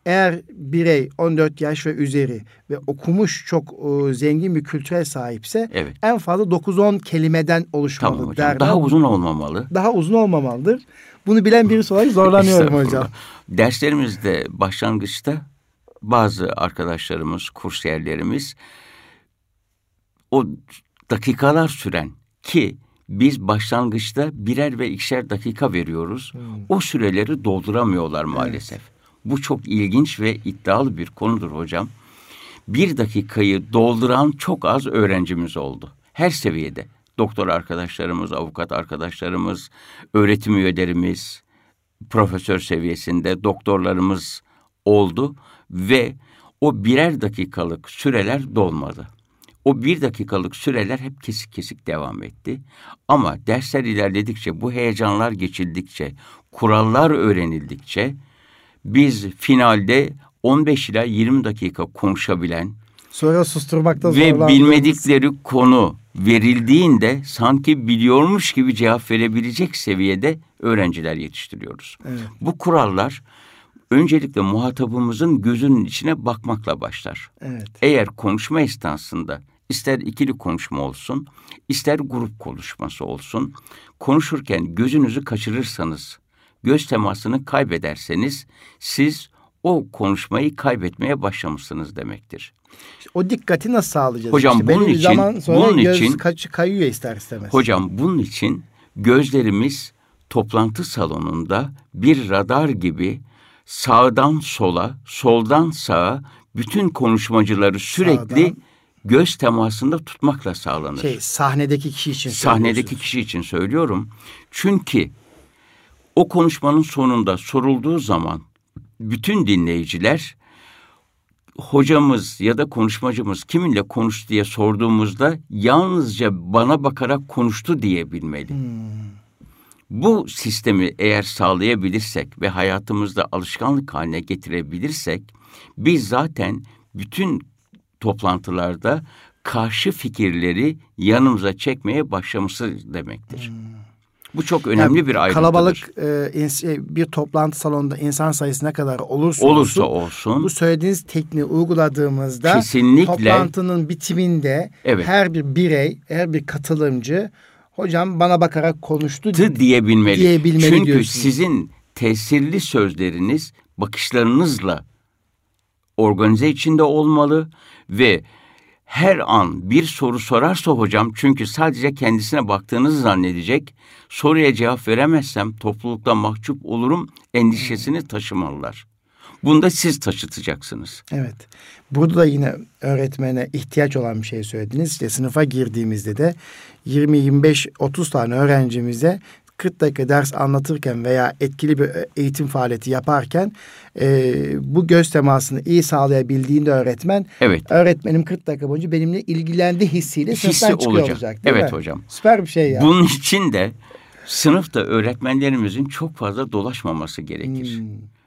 Eğer birey 14 yaş ve üzeri ve okumuş çok e, zengin bir kültüre sahipse evet. en fazla 9-10 kelimeden oluşmalı tamam hocam. derler. Daha uzun olmamalı. Daha uzun olmamalıdır. Bunu bilen birisi olarak zorlanıyorum hocam. Derslerimizde başlangıçta bazı arkadaşlarımız, kursiyerlerimiz o dakikalar süren ki biz başlangıçta birer ve ikişer dakika veriyoruz. Hmm. O süreleri dolduramıyorlar maalesef. Evet. Bu çok ilginç ve iddialı bir konudur hocam. Bir dakikayı dolduran çok az öğrencimiz oldu. Her seviyede. Doktor arkadaşlarımız, avukat arkadaşlarımız, öğretim üyelerimiz, profesör seviyesinde doktorlarımız oldu ve o birer dakikalık süreler dolmadı. O bir dakikalık süreler hep kesik kesik devam etti. Ama dersler ilerledikçe, bu heyecanlar geçildikçe, kurallar öğrenildikçe biz finalde 15 ila 20 dakika konuşabilen sonra susturmakta ve bilmedikleri konu verildiğinde sanki biliyormuş gibi cevap verebilecek seviyede öğrenciler yetiştiriyoruz. Evet. Bu kurallar öncelikle muhatabımızın gözünün içine bakmakla başlar. Evet. Eğer konuşma esnasında ister ikili konuşma olsun, ister grup konuşması olsun, konuşurken gözünüzü kaçırırsanız, göz temasını kaybederseniz siz o konuşmayı kaybetmeye başlamışsınız demektir. O dikkati nasıl sağlayacağız? Hocam işte bunun için zaman sonra bunun göz için kaç, kayıyor ister istemez. Hocam bunun için gözlerimiz toplantı salonunda bir radar gibi sağdan sola, soldan sağa bütün konuşmacıları sürekli Sağdan, göz temasında tutmakla sağlanır. Şey, sahnedeki kişi için Sahnedeki kişi için söylüyorum. Çünkü o konuşmanın sonunda sorulduğu zaman bütün dinleyiciler hocamız ya da konuşmacımız kiminle konuştu diye sorduğumuzda yalnızca bana bakarak konuştu diyebilmeli. Hmm. Bu sistemi eğer sağlayabilirsek ve hayatımızda alışkanlık haline getirebilirsek biz zaten bütün toplantılarda karşı fikirleri yanımıza çekmeye başlamışız demektir. Hmm. Bu çok önemli yani bir ayrıntıdır. Kalabalık e, bir toplantı salonunda insan sayısı ne kadar olursa, olursa olsun, olsun bu söylediğiniz tekniği uyguladığımızda kesinlikle toplantının bitiminde evet. her bir birey, her bir katılımcı hocam bana bakarak konuştu Tı diyebilmeli. diyebilmeli Çünkü diyorsunuz. sizin tesirli sözleriniz bakışlarınızla organize içinde olmalı ve her an bir soru sorarsa hocam çünkü sadece kendisine baktığınızı zannedecek. Soruya cevap veremezsem toplulukta mahcup olurum endişesini taşımalılar. Bunda siz taşıtacaksınız. Evet. Burada da yine öğretmene ihtiyaç olan bir şey söylediniz. İşte sınıfa girdiğimizde de 20 25 30 tane öğrencimize 40 dakika ders anlatırken veya etkili bir eğitim faaliyeti yaparken e, bu göz temasını iyi sağlayabildiğinde öğretmen evet. öğretmenim 40 dakika boyunca benimle ilgilendi hissiyle Hissi sınıftan çıkıyor olacak. olacak evet mi? hocam. Süper bir şey ya. Bunun için de sınıfta öğretmenlerimizin çok fazla dolaşmaması gerekir. Hmm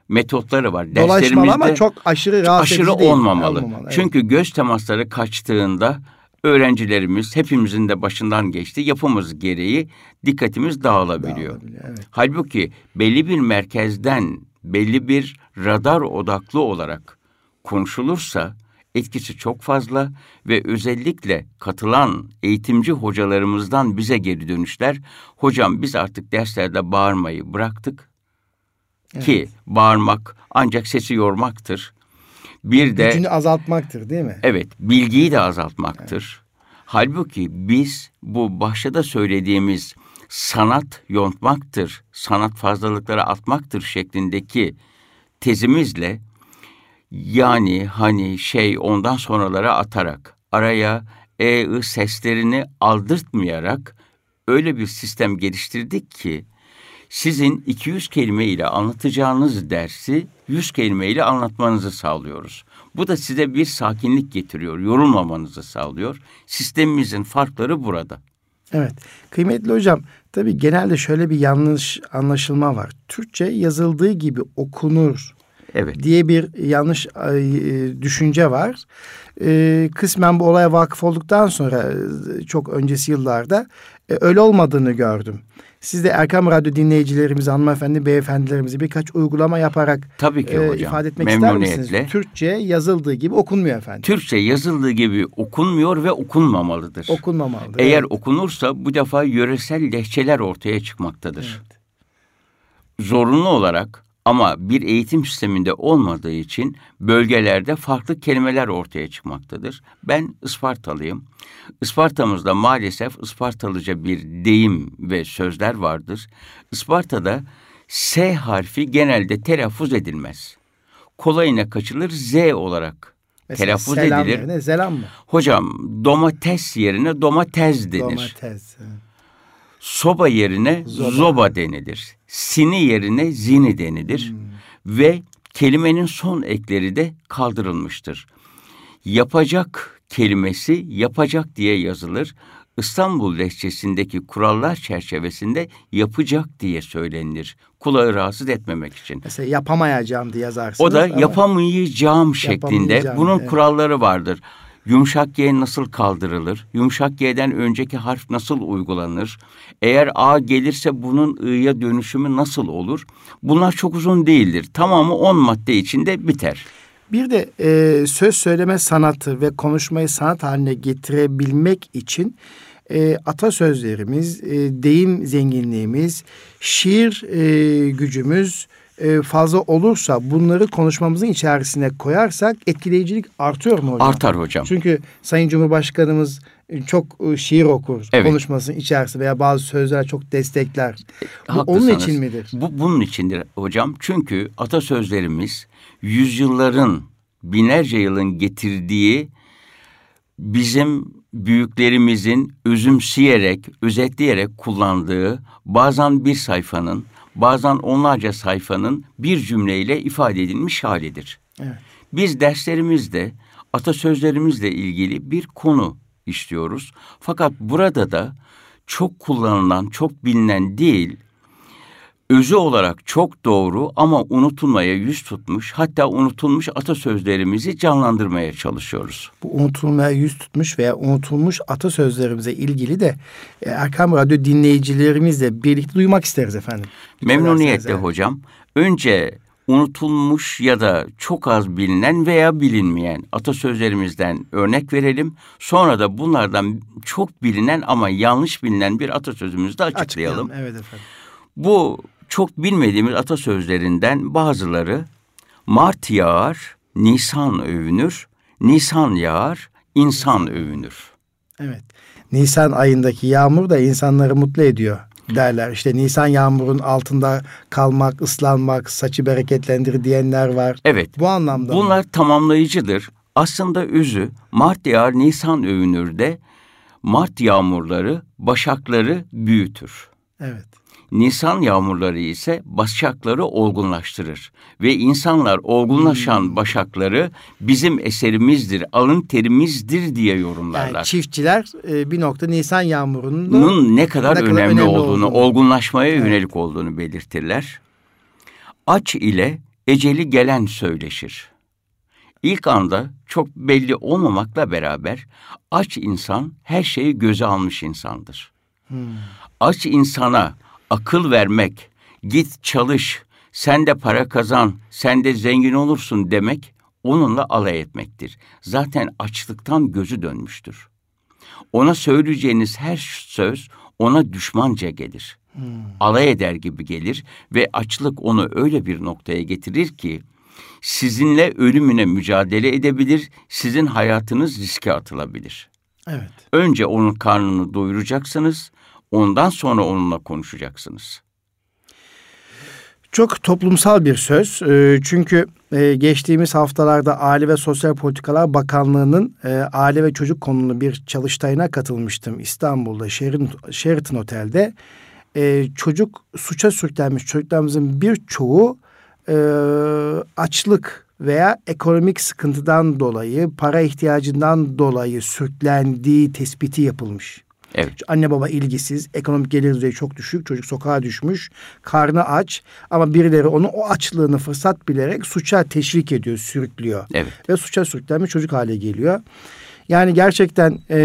metotları var. Dolaşmalı ama çok aşırı rahatsız aşırı değil. olmamalı. olmamalı evet. Çünkü göz temasları kaçtığında öğrencilerimiz hepimizin de başından geçti. Yapımız gereği dikkatimiz dağılabiliyor. dağılabiliyor evet. Halbuki belli bir merkezden belli bir radar odaklı olarak konuşulursa etkisi çok fazla ve özellikle katılan eğitimci hocalarımızdan bize geri dönüşler. Hocam biz artık derslerde bağırmayı bıraktık. Evet. Ki bağırmak ancak sesi yormaktır. Bir de gücünü azaltmaktır değil mi? Evet, bilgiyi de azaltmaktır. Evet. Halbuki biz bu başta da söylediğimiz sanat yontmaktır, sanat fazlalıkları atmaktır şeklindeki tezimizle yani hani şey ondan sonralara atarak araya e, ı seslerini aldırtmayarak öyle bir sistem geliştirdik ki sizin 200 kelime ile anlatacağınız dersi 100 kelime ile anlatmanızı sağlıyoruz. Bu da size bir sakinlik getiriyor, yorulmamanızı sağlıyor. Sistemimizin farkları burada. Evet. Kıymetli hocam, tabii genelde şöyle bir yanlış anlaşılma var. Türkçe yazıldığı gibi okunur evet. diye bir yanlış e, düşünce var. E, kısmen bu olaya vakıf olduktan sonra e, çok öncesi yıllarda e, öyle olmadığını gördüm. Siz de Erkam Radyo dinleyicilerimizi, hanımefendi, beyefendilerimizi birkaç uygulama yaparak Tabii ki hocam. ifade etmek ister misiniz? Türkçe yazıldığı gibi okunmuyor efendim. Türkçe yazıldığı gibi okunmuyor ve okunmamalıdır. Okunmamalıdır. Eğer evet. okunursa bu defa yöresel lehçeler ortaya çıkmaktadır. Evet. Zorunlu olarak ama bir eğitim sisteminde olmadığı için bölgelerde farklı kelimeler ortaya çıkmaktadır. Ben Ispartalıyım. Isparta'mızda maalesef Ispartalıca bir deyim ve sözler vardır. Isparta'da S harfi genelde telaffuz edilmez. Kolayına kaçılır Z olarak Mesela telaffuz selam edilir. Yerine selam mı? Hocam domates yerine domates denir. Domates. Soba yerine zoba, zoba denilir. Sini yerine zini denilir. Hmm. Ve kelimenin son ekleri de kaldırılmıştır. Yapacak kelimesi yapacak diye yazılır. İstanbul lehçesindeki kurallar çerçevesinde yapacak diye söylenir. Kulağı rahatsız etmemek için. Mesela yapamayacağım diye yazarsınız. O da ama... yapamayacağım şeklinde. Yapamayacağım, Bunun evet. kuralları vardır. Yumuşak G nasıl kaldırılır? Yumuşak G'den önceki harf nasıl uygulanır? Eğer A gelirse bunun I'ya dönüşümü nasıl olur? Bunlar çok uzun değildir. Tamamı 10 madde içinde biter. Bir de e, söz söyleme sanatı ve konuşmayı sanat haline getirebilmek için e, atasözlerimiz, e, deyim zenginliğimiz, şiir e, gücümüz e, fazla olursa bunları konuşmamızın içerisine koyarsak etkileyicilik artıyor mu hocam? Artar hocam. Çünkü Sayın Cumhurbaşkanımız e, çok e, şiir okur evet. konuşmasının içerisinde veya bazı sözler çok destekler. Bu onun için midir? Bu bunun içindir hocam. Çünkü atasözlerimiz yüzyılların binlerce yılın getirdiği bizim büyüklerimizin özümseyerek, özetleyerek kullandığı bazen bir sayfanın, bazen onlarca sayfanın bir cümleyle ifade edilmiş halidir. Evet. Biz derslerimizde atasözlerimizle ilgili bir konu istiyoruz. Fakat burada da çok kullanılan, çok bilinen değil, özü olarak çok doğru ama unutulmaya yüz tutmuş hatta unutulmuş atasözlerimizi canlandırmaya çalışıyoruz. Bu unutulmaya yüz tutmuş veya unutulmuş atasözlerimize ilgili de e, Erkam Radyo dinleyicilerimizle birlikte duymak isteriz efendim. Memnuniyetle hocam. Önce unutulmuş ya da çok az bilinen veya bilinmeyen atasözlerimizden örnek verelim. Sonra da bunlardan çok bilinen ama yanlış bilinen bir atasözümüzü de açıklayalım. açıklayalım. Evet efendim. Bu çok bilmediğimiz atasözlerinden bazıları Mart yağar, Nisan övünür, Nisan yağar, insan övünür. Evet. Nisan ayındaki yağmur da insanları mutlu ediyor derler. İşte Nisan yağmurun altında kalmak, ıslanmak, saçı bereketlendirir diyenler var. Evet. Bu anlamda Bunlar mı? tamamlayıcıdır. Aslında özü Mart yağar, Nisan övünür de Mart yağmurları başakları büyütür. Evet. Nisan yağmurları ise başakları olgunlaştırır ve insanlar olgunlaşan hmm. başakları bizim eserimizdir, alın terimizdir diye yorumlarlar. Yani çiftçiler e, bir nokta Nisan yağmurunun ne kadar, ne kadar önemli, önemli olduğunu, olduğunu, olgunlaşmaya evet. yönelik olduğunu belirtirler. Aç ile eceli gelen söyleşir. İlk anda çok belli olmamakla beraber aç insan her şeyi göze almış insandır. Hmm. Aç insana akıl vermek, git çalış, sen de para kazan, sen de zengin olursun demek onunla alay etmektir. Zaten açlıktan gözü dönmüştür. Ona söyleyeceğiniz her söz ona düşmanca gelir. Hmm. Alay eder gibi gelir ve açlık onu öyle bir noktaya getirir ki sizinle ölümüne mücadele edebilir, sizin hayatınız riske atılabilir. Evet. Önce onun karnını doyuracaksınız, Ondan sonra onunla konuşacaksınız. Çok toplumsal bir söz. Ee, çünkü e, geçtiğimiz haftalarda Aile ve Sosyal Politikalar Bakanlığı'nın e, aile ve çocuk konulu bir çalıştayına katılmıştım İstanbul'da Sheraton Otel'de. E, çocuk suça sürüklenmiş çocuklarımızın birçoğu açlık veya ekonomik sıkıntıdan dolayı, para ihtiyacından dolayı sürüklendiği tespiti yapılmış. Evet. Anne baba ilgisiz, ekonomik gelir düzeyi çok düşük, çocuk sokağa düşmüş, karnı aç ama birileri onu o açlığını fırsat bilerek suça teşvik ediyor, sürüklüyor. Evet. Ve suça sürüklenmiş çocuk hale geliyor. Yani gerçekten e,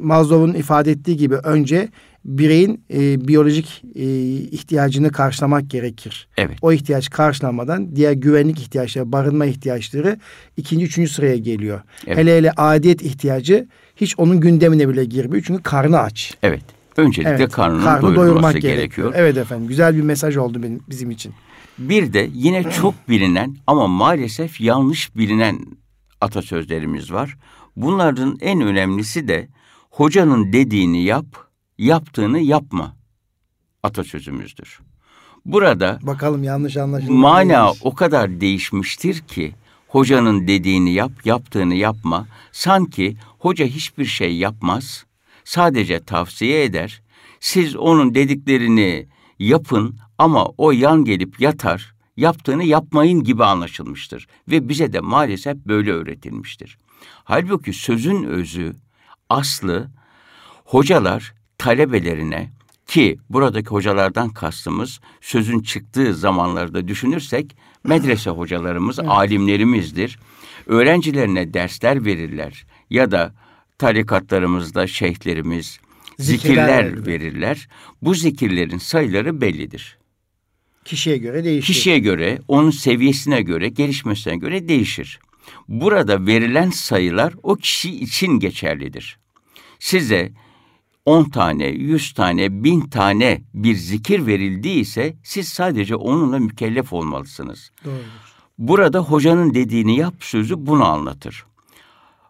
Maslow'un ifade ettiği gibi önce bireyin e, biyolojik e, ihtiyacını karşılamak gerekir. Evet. O ihtiyaç karşılanmadan diğer güvenlik ihtiyaçları, barınma ihtiyaçları ikinci, üçüncü sıraya geliyor. Evet. Hele hele adiyet ihtiyacı hiç onun gündemine bile girmiyor. Çünkü karnı aç. Evet. Öncelikle evet, karnını karnı doyurmak gerekiyor. gerekiyor. Evet efendim. Güzel bir mesaj oldu benim bizim için. Bir de yine çok bilinen ama maalesef yanlış bilinen atasözlerimiz var. Bunların en önemlisi de hocanın dediğini yap, yaptığını yapma atasözümüzdür. Burada bakalım yanlış anlaşılma. Mana o kadar değişmiştir ki hocanın dediğini yap, yaptığını yapma. Sanki hoca hiçbir şey yapmaz, sadece tavsiye eder. Siz onun dediklerini yapın ama o yan gelip yatar, yaptığını yapmayın gibi anlaşılmıştır ve bize de maalesef böyle öğretilmiştir. Halbuki sözün özü, aslı hocalar talebelerine Ki buradaki hocalardan kastımız sözün çıktığı zamanlarda düşünürsek medrese hocalarımız, evet. alimlerimizdir. Öğrencilerine dersler verirler ya da tarikatlarımızda şeyhlerimiz zikirler, zikirler verirler. Bu zikirlerin sayıları bellidir. Kişiye göre değişir. Kişiye göre, onun seviyesine göre, gelişmesine göre değişir. Burada verilen sayılar o kişi için geçerlidir. Size 10 tane, 100 tane, 1000 tane bir zikir verildiyse siz sadece onunla mükellef olmalısınız. Doğrudur. Burada hocanın dediğini yap sözü bunu anlatır.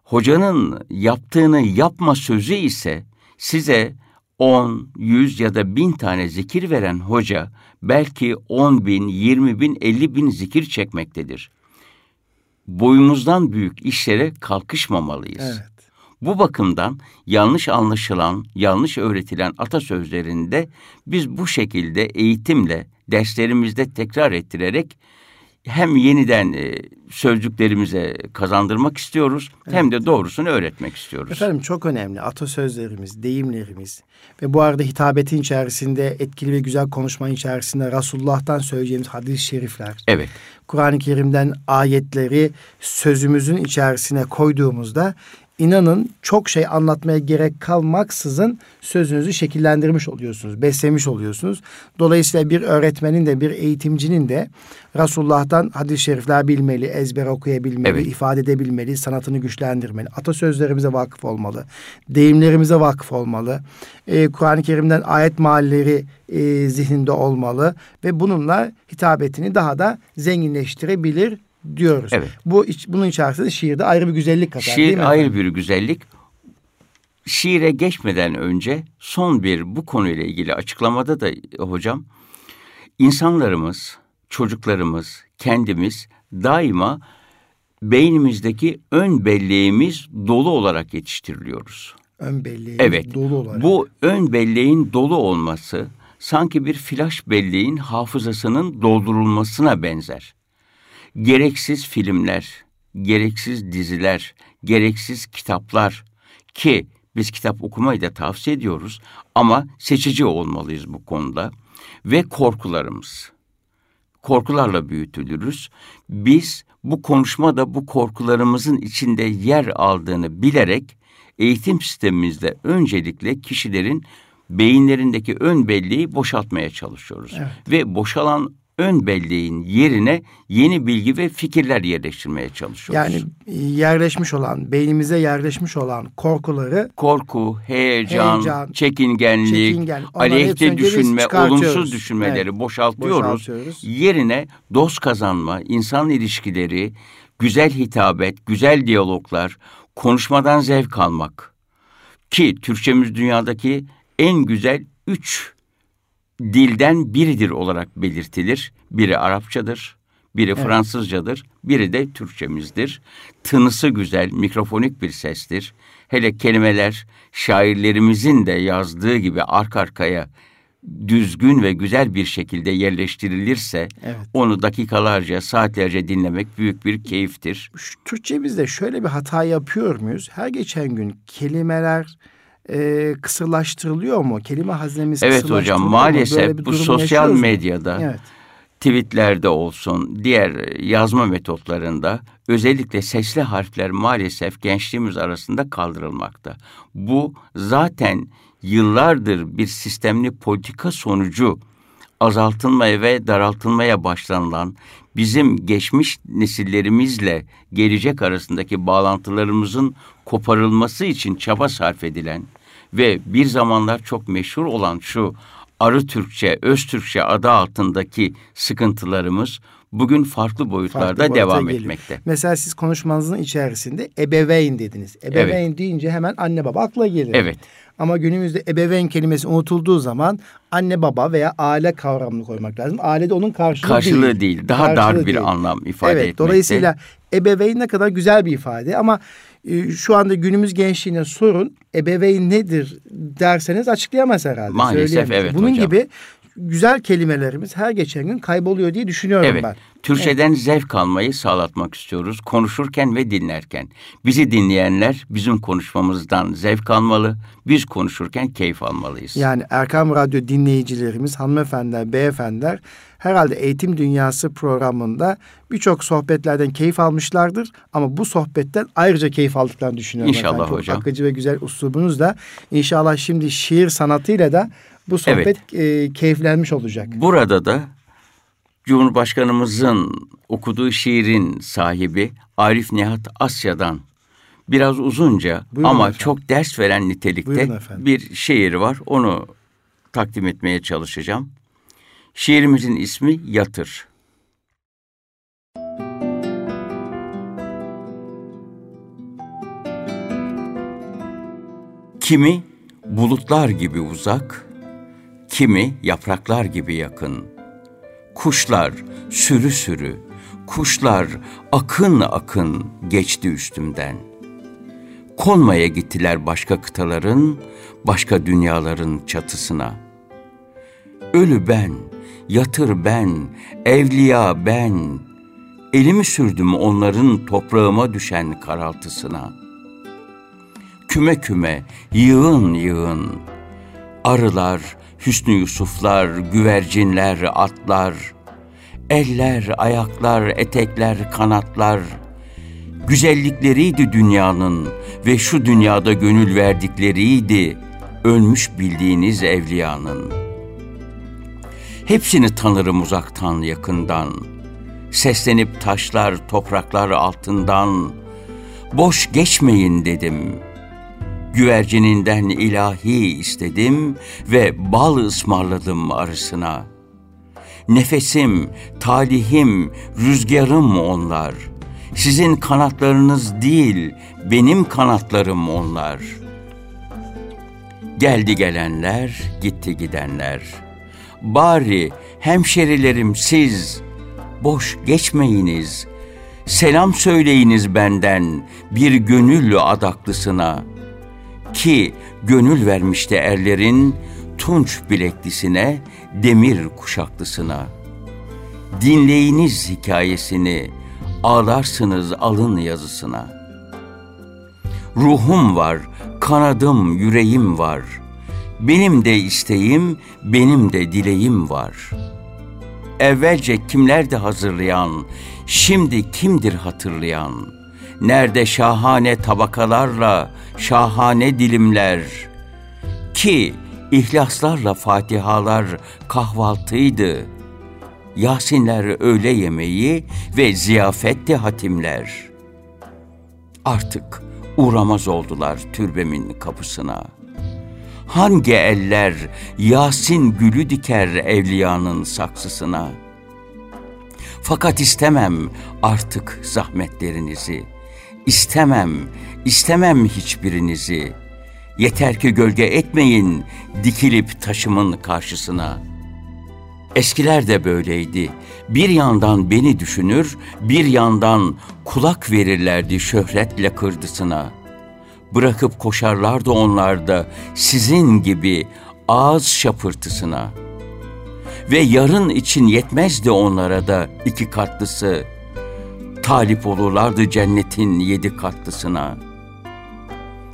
Hocanın yaptığını yapma sözü ise size 10, 100 ya da 1000 tane zikir veren hoca belki 10 bin, 20 bin, 50 bin zikir çekmektedir. Boyumuzdan büyük işlere kalkışmamalıyız. Evet. Bu bakımdan yanlış anlaşılan, yanlış öğretilen atasözlerinde biz bu şekilde eğitimle derslerimizde tekrar ettirerek hem yeniden e, sözcüklerimize kazandırmak istiyoruz evet. hem de doğrusunu öğretmek istiyoruz. Efendim çok önemli atasözlerimiz, deyimlerimiz ve bu arada hitabetin içerisinde etkili ve güzel konuşmanın içerisinde Resulullah'tan söyleyeceğimiz hadis-i şerifler. Evet. Kur'an-ı Kerim'den ayetleri sözümüzün içerisine koyduğumuzda inanın çok şey anlatmaya gerek kalmaksızın sözünüzü şekillendirmiş oluyorsunuz, beslemiş oluyorsunuz. Dolayısıyla bir öğretmenin de bir eğitimcinin de Resulullah'tan hadis-i şerifler bilmeli, ezber okuyabilmeli, evet. ifade edebilmeli, sanatını güçlendirmeli. Atasözlerimize vakıf olmalı, deyimlerimize vakıf olmalı. Ee, Kur'an-ı Kerim'den ayet mahalleri e, zihninde olmalı ve bununla hitabetini daha da zenginleştirebilir diyoruz. Evet. Bu bunun içerisinde şiirde ayrı bir güzellik katar Şiir değil mi? ayrı bir güzellik. Şiire geçmeden önce son bir bu konuyla ilgili açıklamada da hocam insanlarımız, çocuklarımız, kendimiz daima beynimizdeki ön belleğimiz dolu olarak yetiştiriliyoruz. Ön belleğimiz evet, dolu olarak. Bu ön belleğin dolu olması sanki bir flash belleğin hafızasının doldurulmasına benzer gereksiz filmler, gereksiz diziler, gereksiz kitaplar ki biz kitap okumayı da tavsiye ediyoruz ama seçici olmalıyız bu konuda ve korkularımız. Korkularla büyütülürüz. Biz bu konuşmada bu korkularımızın içinde yer aldığını bilerek eğitim sistemimizde öncelikle kişilerin beyinlerindeki ön belleği boşaltmaya çalışıyoruz. Evet. Ve boşalan ön belleğin yerine yeni bilgi ve fikirler yerleştirmeye çalışıyoruz. Yani yerleşmiş olan, beynimize yerleşmiş olan korkuları... Korku, heyecan, heyecan çekingenlik, çekingen, aleyhte düşünme, olumsuz düşünmeleri evet, boşaltıyoruz. boşaltıyoruz. Yerine dost kazanma, insan ilişkileri, güzel hitabet, güzel diyaloglar, konuşmadan zevk almak. Ki Türkçemiz dünyadaki en güzel üç dilden biridir olarak belirtilir. Biri Arapçadır, biri evet. Fransızcadır, biri de Türkçemizdir. Tınısı güzel, mikrofonik bir sestir. Hele kelimeler şairlerimizin de yazdığı gibi arka arkaya düzgün ve güzel bir şekilde yerleştirilirse evet. onu dakikalarca, saatlerce dinlemek büyük bir keyiftir. Türkçemizde şöyle bir hata yapıyor muyuz? Her geçen gün kelimeler e, kısırlaştırılıyor mu? Kelime haznemiz Evet hocam maalesef bu sosyal medyada evet. tweetlerde olsun diğer yazma metotlarında özellikle sesli harfler maalesef gençliğimiz arasında kaldırılmakta. Bu zaten yıllardır bir sistemli politika sonucu azaltılmaya ve daraltılmaya başlanılan bizim geçmiş nesillerimizle gelecek arasındaki bağlantılarımızın koparılması için çaba sarf edilen ve bir zamanlar çok meşhur olan şu Arı Türkçe, Öz Türkçe adı altındaki sıkıntılarımız bugün farklı boyutlarda farklı devam geliyor. etmekte. Mesela siz konuşmanızın içerisinde ebeveyn dediniz. Ebeveyn evet. deyince hemen anne baba akla gelir. Evet. Ama günümüzde ebeveyn kelimesi unutulduğu zaman anne baba veya aile kavramını koymak lazım. Aile de onun karşılığı, karşılığı değil. değil. Daha karşılığı dar bir değil. anlam ifade evet, etmekte. Dolayısıyla ebeveyn ne kadar güzel bir ifade ama şu anda günümüz gençliğine sorun ebeveyn nedir derseniz açıklayamaz herhalde. Maalesef evet Bunun hocam. gibi güzel kelimelerimiz her geçen gün kayboluyor diye düşünüyorum evet. ben. Türkçeden evet. zevk almayı sağlatmak istiyoruz. Konuşurken ve dinlerken. Bizi dinleyenler bizim konuşmamızdan zevk almalı. Biz konuşurken keyif almalıyız. Yani Erkam Radyo dinleyicilerimiz, hanımefendiler, beyefendiler herhalde Eğitim Dünyası programında birçok sohbetlerden keyif almışlardır. Ama bu sohbetten ayrıca keyif aldıklarını düşünüyorum. İnşallah efendim. Çok hocam. akıcı ve güzel uslubunuzla. İnşallah şimdi şiir sanatıyla da bu sohbet evet. e, keyiflenmiş olacak. Burada da Cumhurbaşkanımızın okuduğu şiirin sahibi Arif Nihat Asya'dan biraz uzunca Buyurun ama efendim. çok ders veren nitelikte bir şiir var. Onu takdim etmeye çalışacağım. Şiirimizin ismi Yatır. Kimi bulutlar gibi uzak, kimi yapraklar gibi yakın. Kuşlar sürü sürü, kuşlar akın akın geçti üstümden. Konmaya gittiler başka kıtaların, başka dünyaların çatısına. Ölü ben, yatır ben, evliya ben, elimi sürdüm onların toprağıma düşen karaltısına. Küme küme, yığın yığın, arılar, Hüsnü Yusuflar, güvercinler, atlar, eller, ayaklar, etekler, kanatlar, güzellikleriydi dünyanın ve şu dünyada gönül verdikleriydi ölmüş bildiğiniz evliyanın. Hepsini tanırım uzaktan yakından, seslenip taşlar, topraklar altından, boş geçmeyin dedim.'' Güvercininden ilahi istedim ve bal ısmarladım arısına. Nefesim, talihim, rüzgarım onlar. Sizin kanatlarınız değil, benim kanatlarım onlar. Geldi gelenler, gitti gidenler. Bari hemşerilerim siz, boş geçmeyiniz. Selam söyleyiniz benden bir gönüllü adaklısına.'' Ki gönül vermişti erlerin tunç bileklisine, demir kuşaklısına. Dinleyiniz hikayesini, ağlarsınız alın yazısına. Ruhum var, kanadım, yüreğim var. Benim de isteğim, benim de dileğim var. Evvelce kimler de hazırlayan, şimdi kimdir hatırlayan?'' Nerede şahane tabakalarla şahane dilimler ki ihlaslarla fatihalar kahvaltıydı. Yasinler öğle yemeği ve ziyafetti hatimler. Artık uğramaz oldular türbemin kapısına. Hangi eller Yasin gülü diker evliyanın saksısına? Fakat istemem artık zahmetlerinizi.'' İstemem, istemem hiçbirinizi. Yeter ki gölge etmeyin dikilip taşımın karşısına. Eskiler de böyleydi. Bir yandan beni düşünür, bir yandan kulak verirlerdi şöhretle kırdısına. Bırakıp koşarlardı onlar da sizin gibi ağız şapırtısına. Ve yarın için yetmezdi onlara da iki katlısı.'' talip olurlardı cennetin yedi katlısına.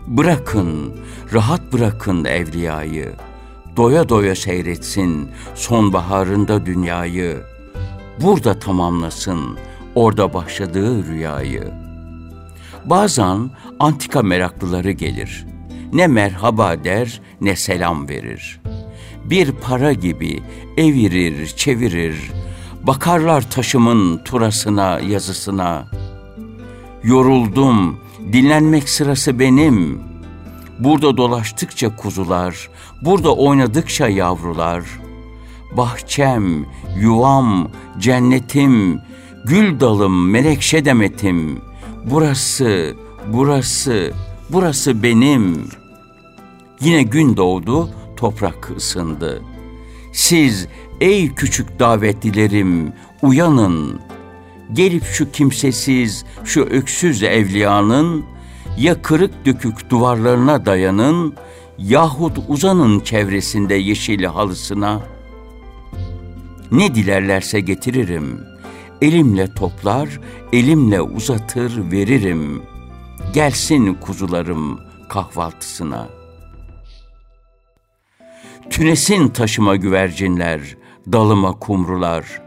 Bırakın, rahat bırakın evliyayı, doya doya seyretsin sonbaharında dünyayı. Burada tamamlasın orada başladığı rüyayı. Bazen antika meraklıları gelir. Ne merhaba der ne selam verir. Bir para gibi evirir, çevirir, Bakarlar taşımın turasına, yazısına. Yoruldum, dinlenmek sırası benim. Burada dolaştıkça kuzular, burada oynadıkça yavrular. Bahçem, yuvam, cennetim, gül dalım, menekşe demetim. Burası, burası, burası benim. Yine gün doğdu, toprak ısındı. Siz Ey küçük davetlilerim uyanın. Gelip şu kimsesiz, şu öksüz evliyanın ya kırık dökük duvarlarına dayanın yahut uzanın çevresinde yeşil halısına. Ne dilerlerse getiririm. Elimle toplar, elimle uzatır veririm. Gelsin kuzularım kahvaltısına. Tünesin taşıma güvercinler, dalıma kumrular.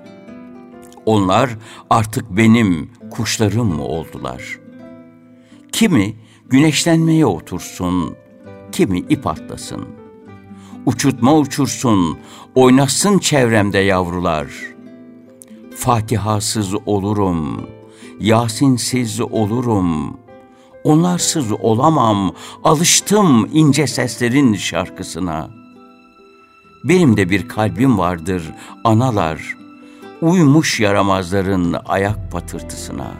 Onlar artık benim kuşlarım oldular. Kimi güneşlenmeye otursun, kimi ip atlasın. Uçutma uçursun, oynasın çevremde yavrular. Fatihasız olurum, Yasinsiz olurum. Onlarsız olamam, alıştım ince seslerin şarkısına. Benim de bir kalbim vardır, analar, uymuş yaramazların ayak patırtısına.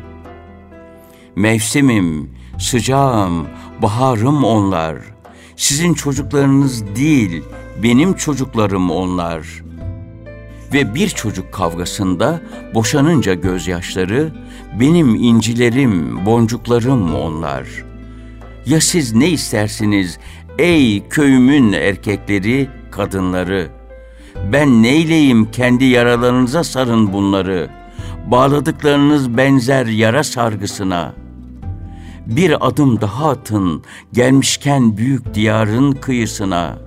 Mevsimim, sıcağım, baharım onlar.'' Sizin çocuklarınız değil, benim çocuklarım onlar. Ve bir çocuk kavgasında boşanınca gözyaşları, benim incilerim, boncuklarım onlar. Ya siz ne istersiniz ey köyümün erkekleri, kadınları? Ben neyleyim kendi yaralarınıza sarın bunları. Bağladıklarınız benzer yara sargısına.'' bir adım daha atın gelmişken büyük diyarın kıyısına.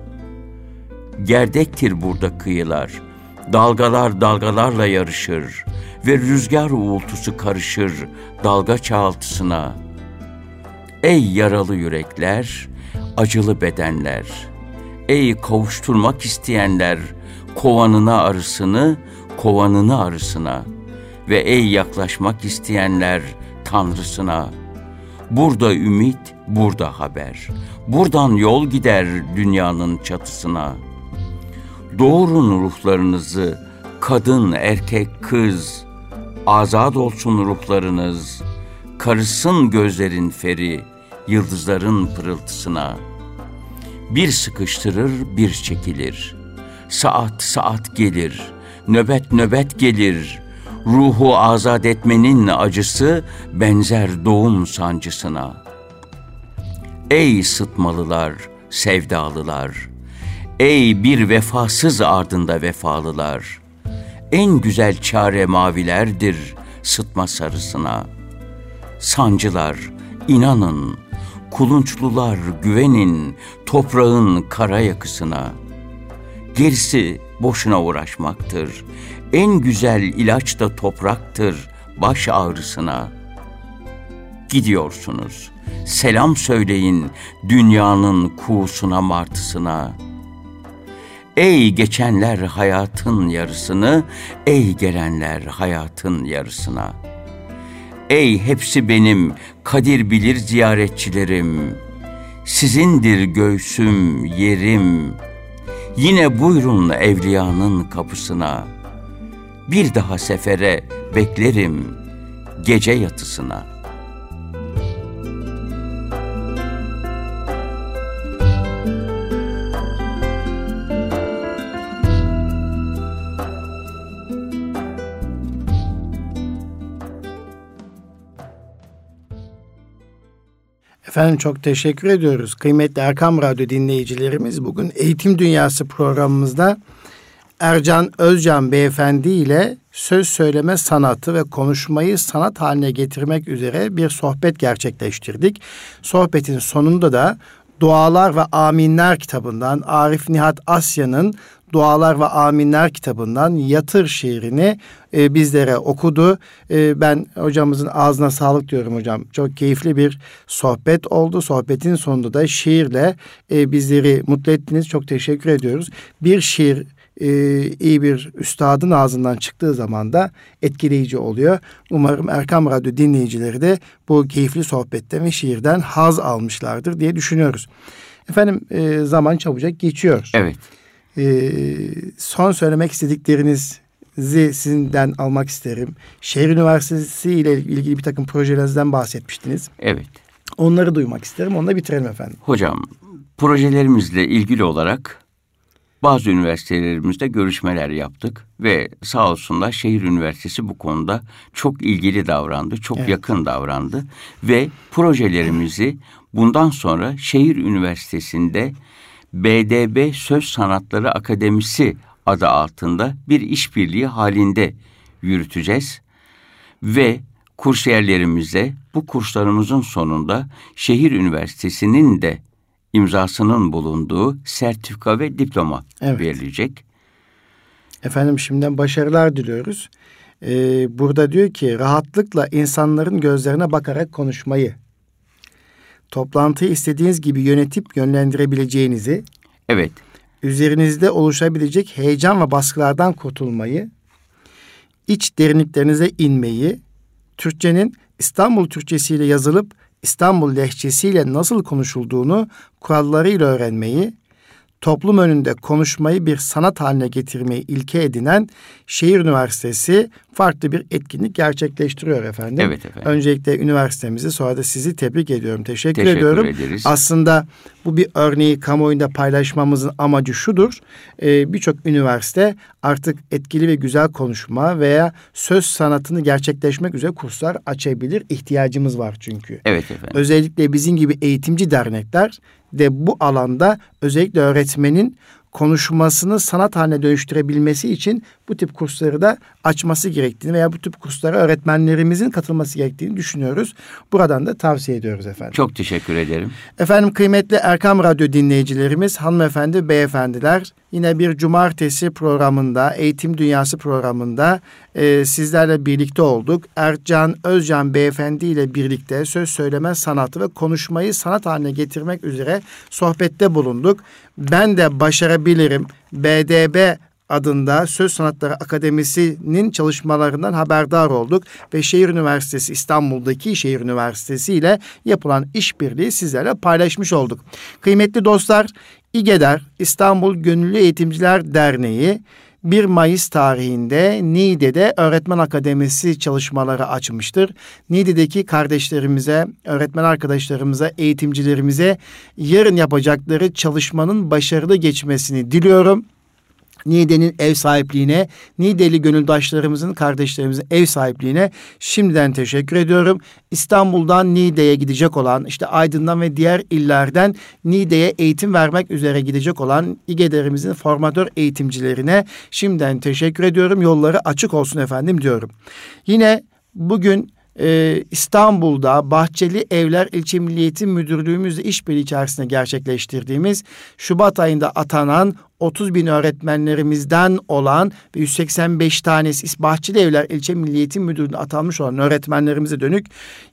Gerdektir burada kıyılar, dalgalar dalgalarla yarışır ve rüzgar uğultusu karışır dalga çağıltısına. Ey yaralı yürekler, acılı bedenler, ey kavuşturmak isteyenler, kovanına arısını, kovanını arısına ve ey yaklaşmak isteyenler tanrısına.'' Burada ümit, burada haber. Buradan yol gider dünyanın çatısına. Doğurun ruhlarınızı, kadın, erkek, kız. Azad olsun ruhlarınız. Karısın gözlerin feri, yıldızların pırıltısına. Bir sıkıştırır, bir çekilir. Saat saat gelir, nöbet nöbet gelir.'' ruhu azat etmenin acısı benzer doğum sancısına. Ey sıtmalılar, sevdalılar, ey bir vefasız ardında vefalılar, en güzel çare mavilerdir sıtma sarısına. Sancılar, inanın, kulunçlular güvenin toprağın kara yakısına. Gerisi boşuna uğraşmaktır en güzel ilaç da topraktır baş ağrısına. Gidiyorsunuz, selam söyleyin dünyanın kuğusuna martısına. Ey geçenler hayatın yarısını, ey gelenler hayatın yarısına. Ey hepsi benim kadir bilir ziyaretçilerim. Sizindir göğsüm, yerim. Yine buyurun evliyanın kapısına.'' bir daha sefere beklerim gece yatısına.'' Efendim çok teşekkür ediyoruz. Kıymetli Erkam Radyo dinleyicilerimiz bugün Eğitim Dünyası programımızda Ercan Özcan beyefendi ile söz söyleme sanatı ve konuşmayı sanat haline getirmek üzere bir sohbet gerçekleştirdik. Sohbetin sonunda da Dualar ve Aminler kitabından Arif Nihat Asya'nın Dualar ve Aminler kitabından Yatır şiirini e, bizlere okudu. E, ben hocamızın ağzına sağlık diyorum hocam. Çok keyifli bir sohbet oldu. Sohbetin sonunda da şiirle e, bizleri mutlu ettiniz. Çok teşekkür ediyoruz. Bir şiir e, iyi bir üstadın ağzından çıktığı zaman da etkileyici oluyor. Umarım Erkam Radyo dinleyicileri de bu keyifli sohbetten ve şiirden haz almışlardır diye düşünüyoruz. Efendim e, zaman çabucak geçiyor. Evet. E, son söylemek istediklerinizi sizinden almak isterim. Şehir Üniversitesi ile ilgili bir takım projelerinizden bahsetmiştiniz. Evet. Onları duymak isterim. Onunla bitirelim efendim. Hocam projelerimizle ilgili olarak bazı üniversitelerimizde görüşmeler yaptık ve sağ olsunlar şehir üniversitesi bu konuda çok ilgili davrandı, çok evet. yakın davrandı ve projelerimizi bundan sonra şehir üniversitesinde BDB Söz Sanatları Akademisi adı altında bir işbirliği halinde yürüteceğiz ve kursiyerlerimize bu kurslarımızın sonunda şehir üniversitesinin de imzasının bulunduğu sertifika ve diploma evet. verilecek. Efendim şimdiden başarılar diliyoruz. Ee, burada diyor ki rahatlıkla insanların gözlerine bakarak konuşmayı, toplantıyı istediğiniz gibi yönetip yönlendirebileceğinizi, evet, üzerinizde oluşabilecek heyecan ve baskılardan kurtulmayı, iç derinliklerinize inmeyi, Türkçenin İstanbul Türkçesiyle yazılıp İstanbul lehçesiyle nasıl konuşulduğunu kurallarıyla öğrenmeyi, toplum önünde konuşmayı bir sanat haline getirmeyi ilke edinen Şehir Üniversitesi farklı bir etkinlik gerçekleştiriyor efendim. Evet efendim. Öncelikle üniversitemizi sonra da sizi tebrik ediyorum. Teşekkür, Teşekkür ediyorum. Ederiz. Aslında bu bir örneği kamuoyunda paylaşmamızın amacı şudur. Ee, Birçok üniversite artık etkili ve güzel konuşma veya söz sanatını gerçekleşmek üzere kurslar açabilir. İhtiyacımız var çünkü. Evet efendim. Özellikle bizim gibi eğitimci dernekler de bu alanda özellikle öğretmenin konuşmasını sanat haline dönüştürebilmesi için bu tip kursları da açması gerektiğini veya bu tip kurslara öğretmenlerimizin katılması gerektiğini düşünüyoruz. Buradan da tavsiye ediyoruz efendim. Çok teşekkür ederim. Efendim kıymetli Erkam Radyo dinleyicilerimiz, hanımefendi, beyefendiler yine bir cumartesi programında, Eğitim Dünyası programında e, sizlerle birlikte olduk. Ercan Özcan beyefendi ile birlikte söz söyleme sanatı ve konuşmayı sanat haline getirmek üzere sohbette bulunduk. Ben de başarabilirim. BDB adında Söz Sanatları Akademisi'nin çalışmalarından haberdar olduk ve Şehir Üniversitesi İstanbul'daki Şehir Üniversitesi ile yapılan işbirliği sizlerle paylaşmış olduk. Kıymetli dostlar, İGEDER İstanbul Gönüllü Eğitimciler Derneği 1 Mayıs tarihinde Niğde'de öğretmen akademisi çalışmaları açmıştır. Niğde'deki kardeşlerimize, öğretmen arkadaşlarımıza, eğitimcilerimize yarın yapacakları çalışmanın başarılı geçmesini diliyorum. Niğde'nin ev sahipliğine, Niğdeli gönüldaşlarımızın, kardeşlerimizin ev sahipliğine şimdiden teşekkür ediyorum. İstanbul'dan Niğde'ye gidecek olan, işte Aydın'dan ve diğer illerden Niğde'ye eğitim vermek üzere gidecek olan İGEDER'imizin formatör eğitimcilerine şimdiden teşekkür ediyorum. Yolları açık olsun efendim diyorum. Yine bugün ee, İstanbul'da Bahçeli Evler İlçe Milli Eğitim Müdürlüğümüzle işbirliği içerisinde gerçekleştirdiğimiz Şubat ayında atanan 30 bin öğretmenlerimizden olan ve 185 tanesi Bahçeli Evler İlçe Milli Eğitim Müdürlüğü'ne atanmış olan öğretmenlerimize dönük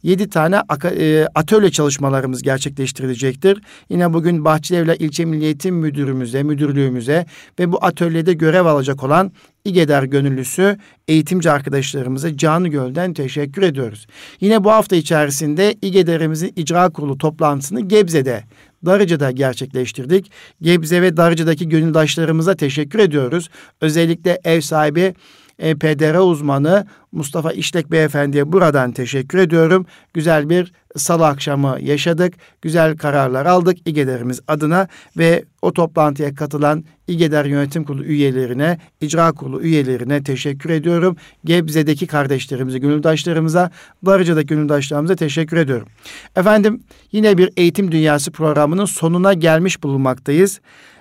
7 tane e, atölye çalışmalarımız gerçekleştirilecektir. Yine bugün Bahçeli Evler İlçe Milli Eğitim Müdürümüze, müdürlüğümüze ve bu atölyede görev alacak olan İGEDER gönüllüsü eğitimci arkadaşlarımıza canı gölden teşekkür ediyoruz. Yine bu hafta içerisinde İGEDER'imizin icra kurulu toplantısını Gebze'de Darıca'da gerçekleştirdik. Gebze ve Darıca'daki gönüldaşlarımıza teşekkür ediyoruz. Özellikle ev sahibi e, PDR uzmanı Mustafa İşlek Beyefendi'ye buradan teşekkür ediyorum. Güzel bir salı akşamı yaşadık. Güzel kararlar aldık İGEDER'imiz adına ve o toplantıya katılan İGEDER Yönetim Kurulu üyelerine, icra kurulu üyelerine teşekkür ediyorum. Gebze'deki kardeşlerimize, gönüldaşlarımıza, Darıca'daki gönüldaşlarımıza teşekkür ediyorum. Efendim yine bir eğitim dünyası programının sonuna gelmiş bulunmaktayız.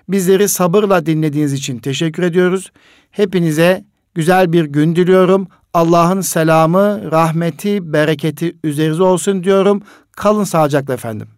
Bizleri sabırla dinlediğiniz için teşekkür ediyoruz. Hepinize güzel bir gün diliyorum. Allah'ın selamı, rahmeti, bereketi üzerinize olsun diyorum. Kalın sağlıcakla efendim.